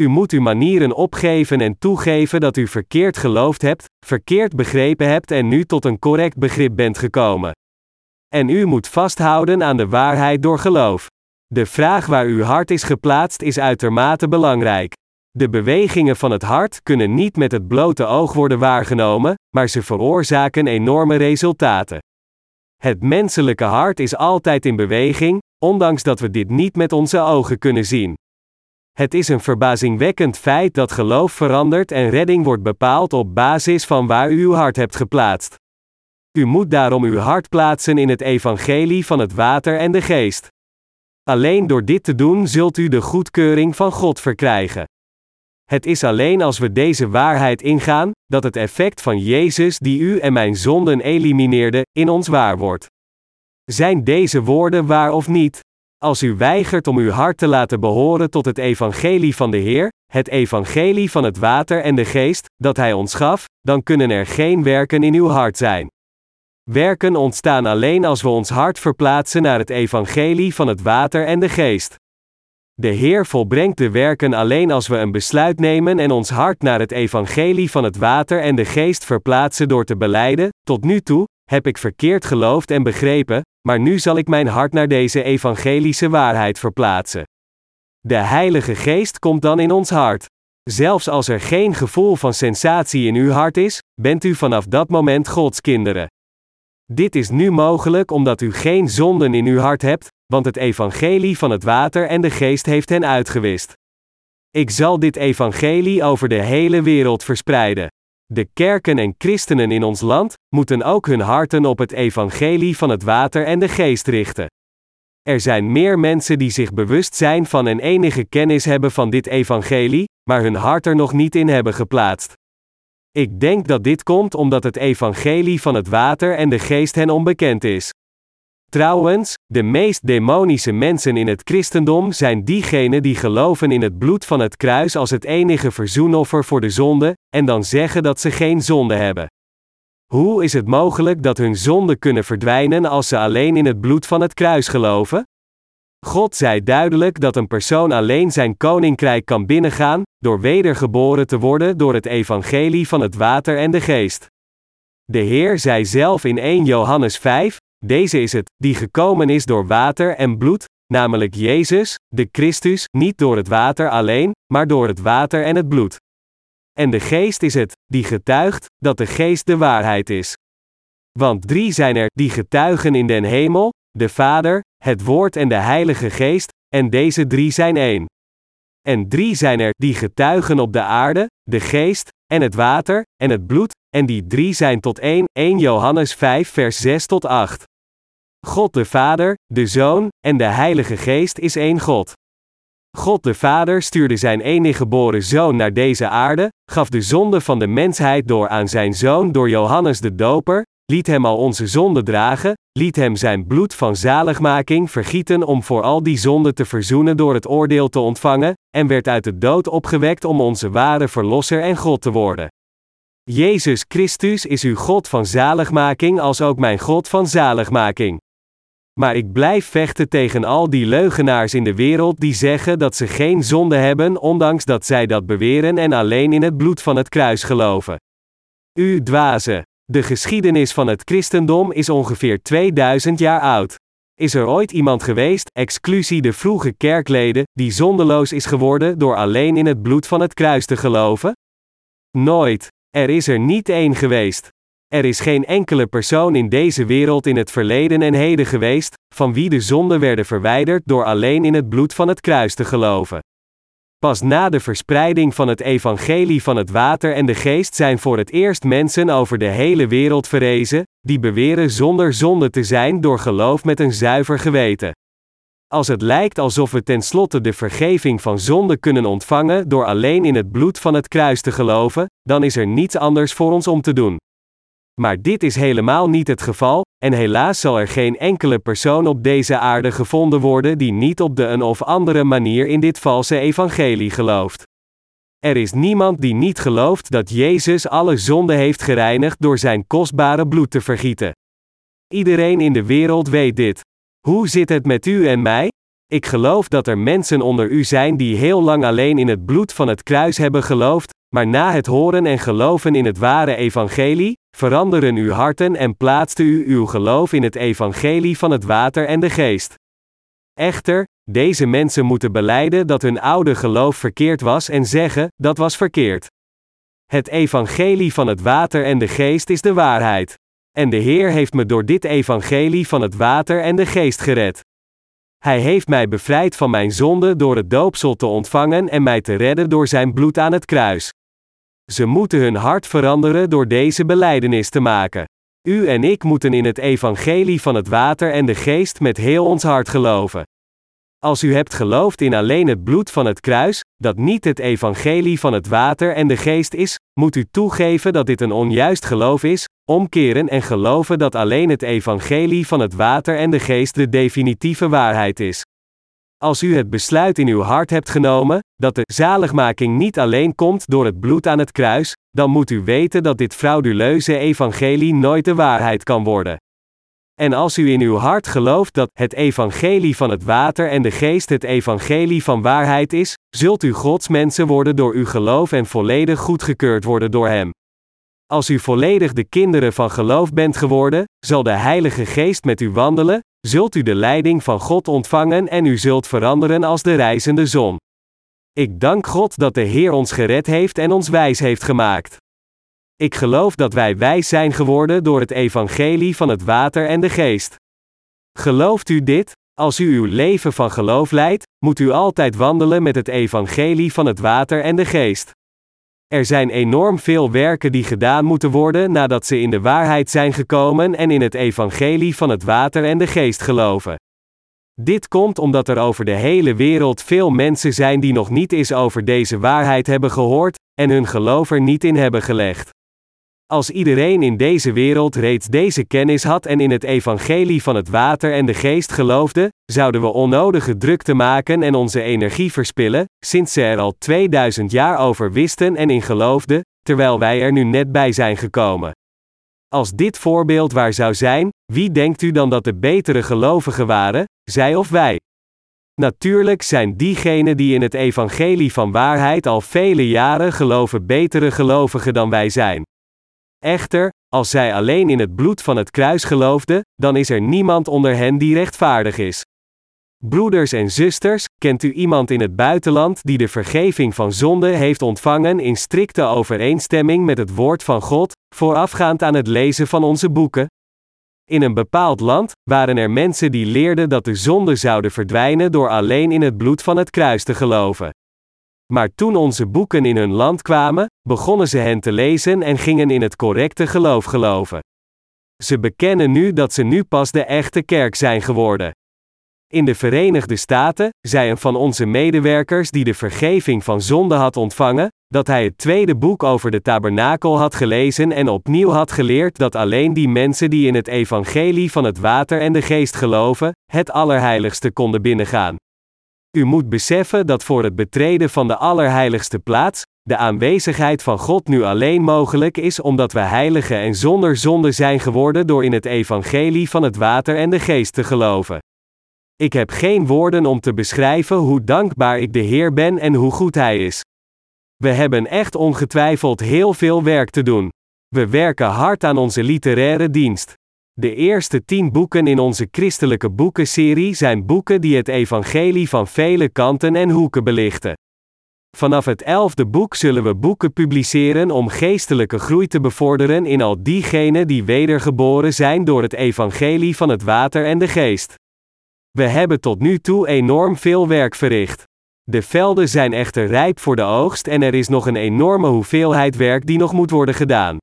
U moet uw manieren opgeven en toegeven dat u verkeerd geloofd hebt, verkeerd begrepen hebt en nu tot een correct begrip bent gekomen. En u moet vasthouden aan de waarheid door geloof. De vraag waar uw hart is geplaatst is uitermate belangrijk. De bewegingen van het hart kunnen niet met het blote oog worden waargenomen, maar ze veroorzaken enorme resultaten. Het menselijke hart is altijd in beweging, ondanks dat we dit niet met onze ogen kunnen zien. Het is een verbazingwekkend feit dat geloof verandert en redding wordt bepaald op basis van waar u uw hart hebt geplaatst. U moet daarom uw hart plaatsen in het evangelie van het water en de geest. Alleen door dit te doen zult u de goedkeuring van God verkrijgen. Het is alleen als we deze waarheid ingaan, dat het effect van Jezus die u en mijn zonden elimineerde, in ons waar wordt. Zijn deze woorden waar of niet? Als u weigert om uw hart te laten behoren tot het evangelie van de Heer, het evangelie van het water en de geest, dat Hij ons gaf, dan kunnen er geen werken in uw hart zijn. Werken ontstaan alleen als we ons hart verplaatsen naar het evangelie van het water en de geest. De Heer volbrengt de werken alleen als we een besluit nemen en ons hart naar het evangelie van het water en de geest verplaatsen door te beleiden: Tot nu toe heb ik verkeerd geloofd en begrepen, maar nu zal ik mijn hart naar deze evangelische waarheid verplaatsen. De Heilige Geest komt dan in ons hart. Zelfs als er geen gevoel van sensatie in uw hart is, bent u vanaf dat moment Gods kinderen. Dit is nu mogelijk omdat u geen zonden in uw hart hebt, want het evangelie van het water en de geest heeft hen uitgewist. Ik zal dit evangelie over de hele wereld verspreiden. De kerken en christenen in ons land moeten ook hun harten op het evangelie van het water en de geest richten. Er zijn meer mensen die zich bewust zijn van en enige kennis hebben van dit evangelie, maar hun hart er nog niet in hebben geplaatst. Ik denk dat dit komt omdat het evangelie van het water en de geest hen onbekend is. Trouwens, de meest demonische mensen in het christendom zijn diegenen die geloven in het bloed van het kruis als het enige verzoenoffer voor de zonde, en dan zeggen dat ze geen zonde hebben. Hoe is het mogelijk dat hun zonden kunnen verdwijnen als ze alleen in het bloed van het kruis geloven? God zei duidelijk dat een persoon alleen zijn koninkrijk kan binnengaan, door wedergeboren te worden door het evangelie van het water en de geest. De Heer zei zelf in 1 Johannes 5, deze is het, die gekomen is door water en bloed, namelijk Jezus, de Christus, niet door het water alleen, maar door het water en het bloed. En de geest is het, die getuigt, dat de geest de waarheid is. Want drie zijn er, die getuigen in den hemel, de Vader, het Woord en de Heilige Geest, en deze drie zijn één. En drie zijn er, die getuigen op de aarde, de geest, en het water, en het bloed, en die drie zijn tot één, 1 Johannes 5 vers 6 tot 8. God de Vader, de Zoon en de Heilige Geest is één God. God de Vader stuurde zijn enige geboren Zoon naar deze aarde, gaf de zonde van de mensheid door aan zijn Zoon door Johannes de Doper, liet hem al onze zonden dragen, liet hem zijn bloed van zaligmaking vergieten om voor al die zonden te verzoenen door het oordeel te ontvangen, en werd uit de dood opgewekt om onze ware Verlosser en God te worden. Jezus Christus is uw God van zaligmaking als ook mijn God van zaligmaking. Maar ik blijf vechten tegen al die leugenaars in de wereld die zeggen dat ze geen zonde hebben, ondanks dat zij dat beweren en alleen in het bloed van het kruis geloven. U dwaze. De geschiedenis van het christendom is ongeveer 2000 jaar oud. Is er ooit iemand geweest, exclusie de vroege kerkleden, die zondeloos is geworden door alleen in het bloed van het kruis te geloven? Nooit. Er is er niet één geweest. Er is geen enkele persoon in deze wereld in het verleden en heden geweest, van wie de zonden werden verwijderd door alleen in het bloed van het kruis te geloven. Pas na de verspreiding van het evangelie van het water en de geest zijn voor het eerst mensen over de hele wereld verrezen, die beweren zonder zonde te zijn door geloof met een zuiver geweten. Als het lijkt alsof we tenslotte de vergeving van zonde kunnen ontvangen door alleen in het bloed van het kruis te geloven, dan is er niets anders voor ons om te doen. Maar dit is helemaal niet het geval, en helaas zal er geen enkele persoon op deze aarde gevonden worden die niet op de een of andere manier in dit valse evangelie gelooft. Er is niemand die niet gelooft dat Jezus alle zonde heeft gereinigd door zijn kostbare bloed te vergieten. Iedereen in de wereld weet dit. Hoe zit het met u en mij? Ik geloof dat er mensen onder u zijn die heel lang alleen in het bloed van het kruis hebben geloofd, maar na het horen en geloven in het ware evangelie, veranderen uw harten en plaatste u uw geloof in het evangelie van het water en de geest. Echter, deze mensen moeten beleiden dat hun oude geloof verkeerd was en zeggen, dat was verkeerd. Het evangelie van het water en de geest is de waarheid. En de Heer heeft me door dit evangelie van het water en de geest gered. Hij heeft mij bevrijd van mijn zonde door het doopsel te ontvangen en mij te redden door zijn bloed aan het kruis. Ze moeten hun hart veranderen door deze beleidenis te maken. U en ik moeten in het evangelie van het water en de geest met heel ons hart geloven. Als u hebt geloofd in alleen het bloed van het kruis, dat niet het evangelie van het water en de geest is, moet u toegeven dat dit een onjuist geloof is, omkeren en geloven dat alleen het evangelie van het water en de geest de definitieve waarheid is. Als u het besluit in uw hart hebt genomen, dat de zaligmaking niet alleen komt door het bloed aan het kruis, dan moet u weten dat dit frauduleuze evangelie nooit de waarheid kan worden. En als u in uw hart gelooft dat het evangelie van het water en de geest het evangelie van waarheid is, zult u Gods mensen worden door uw geloof en volledig goedgekeurd worden door Hem. Als u volledig de kinderen van geloof bent geworden, zal de Heilige Geest met u wandelen, zult u de leiding van God ontvangen en u zult veranderen als de reizende zon. Ik dank God dat de Heer ons gered heeft en ons wijs heeft gemaakt. Ik geloof dat wij wijs zijn geworden door het evangelie van het water en de geest. Gelooft u dit? Als u uw leven van geloof leidt, moet u altijd wandelen met het evangelie van het water en de geest. Er zijn enorm veel werken die gedaan moeten worden nadat ze in de waarheid zijn gekomen en in het evangelie van het water en de geest geloven. Dit komt omdat er over de hele wereld veel mensen zijn die nog niet eens over deze waarheid hebben gehoord en hun geloof er niet in hebben gelegd. Als iedereen in deze wereld reeds deze kennis had en in het evangelie van het water en de geest geloofde, zouden we onnodige drukte maken en onze energie verspillen, sinds ze er al 2000 jaar over wisten en in geloofden, terwijl wij er nu net bij zijn gekomen. Als dit voorbeeld waar zou zijn, wie denkt u dan dat de betere gelovigen waren, zij of wij? Natuurlijk zijn diegenen die in het evangelie van waarheid al vele jaren geloven betere gelovigen dan wij zijn. Echter, als zij alleen in het bloed van het kruis geloofden, dan is er niemand onder hen die rechtvaardig is. Broeders en zusters, kent u iemand in het buitenland die de vergeving van zonde heeft ontvangen in strikte overeenstemming met het woord van God, voorafgaand aan het lezen van onze boeken? In een bepaald land waren er mensen die leerden dat de zonden zouden verdwijnen door alleen in het bloed van het kruis te geloven. Maar toen onze boeken in hun land kwamen, begonnen ze hen te lezen en gingen in het correcte geloof geloven. Ze bekennen nu dat ze nu pas de echte kerk zijn geworden. In de Verenigde Staten zei een van onze medewerkers die de vergeving van zonde had ontvangen, dat hij het tweede boek over de tabernakel had gelezen en opnieuw had geleerd dat alleen die mensen die in het evangelie van het water en de geest geloven, het allerheiligste konden binnengaan. U moet beseffen dat voor het betreden van de allerheiligste plaats, de aanwezigheid van God nu alleen mogelijk is omdat we heiligen en zonder zonde zijn geworden door in het evangelie van het water en de geest te geloven. Ik heb geen woorden om te beschrijven hoe dankbaar ik de Heer ben en hoe goed Hij is. We hebben echt ongetwijfeld heel veel werk te doen. We werken hard aan onze literaire dienst. De eerste tien boeken in onze christelijke boekenserie zijn boeken die het evangelie van vele kanten en hoeken belichten. Vanaf het elfde boek zullen we boeken publiceren om geestelijke groei te bevorderen in al diegenen die wedergeboren zijn door het evangelie van het water en de geest. We hebben tot nu toe enorm veel werk verricht. De velden zijn echter rijp voor de oogst en er is nog een enorme hoeveelheid werk die nog moet worden gedaan.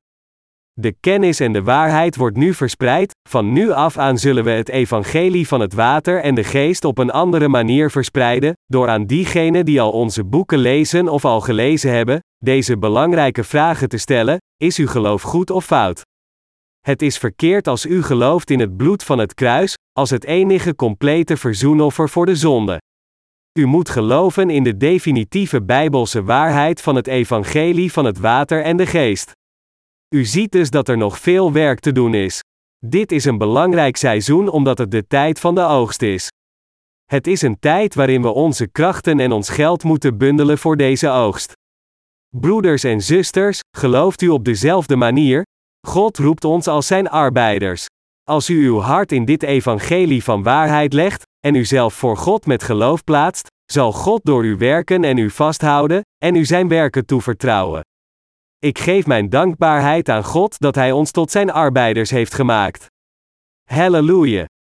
De kennis en de waarheid wordt nu verspreid, van nu af aan zullen we het evangelie van het water en de geest op een andere manier verspreiden, door aan diegenen die al onze boeken lezen of al gelezen hebben, deze belangrijke vragen te stellen: Is uw geloof goed of fout? Het is verkeerd als u gelooft in het bloed van het kruis, als het enige complete verzoenoffer voor de zonde. U moet geloven in de definitieve bijbelse waarheid van het evangelie van het water en de geest. U ziet dus dat er nog veel werk te doen is. Dit is een belangrijk seizoen omdat het de tijd van de oogst is. Het is een tijd waarin we onze krachten en ons geld moeten bundelen voor deze oogst. Broeders en zusters, gelooft u op dezelfde manier? God roept ons als zijn arbeiders. Als u uw hart in dit evangelie van waarheid legt, en uzelf voor God met geloof plaatst, zal God door u werken en u vasthouden, en u zijn werken toevertrouwen. Ik geef mijn dankbaarheid aan God dat Hij ons tot zijn arbeiders heeft gemaakt. Halleluja!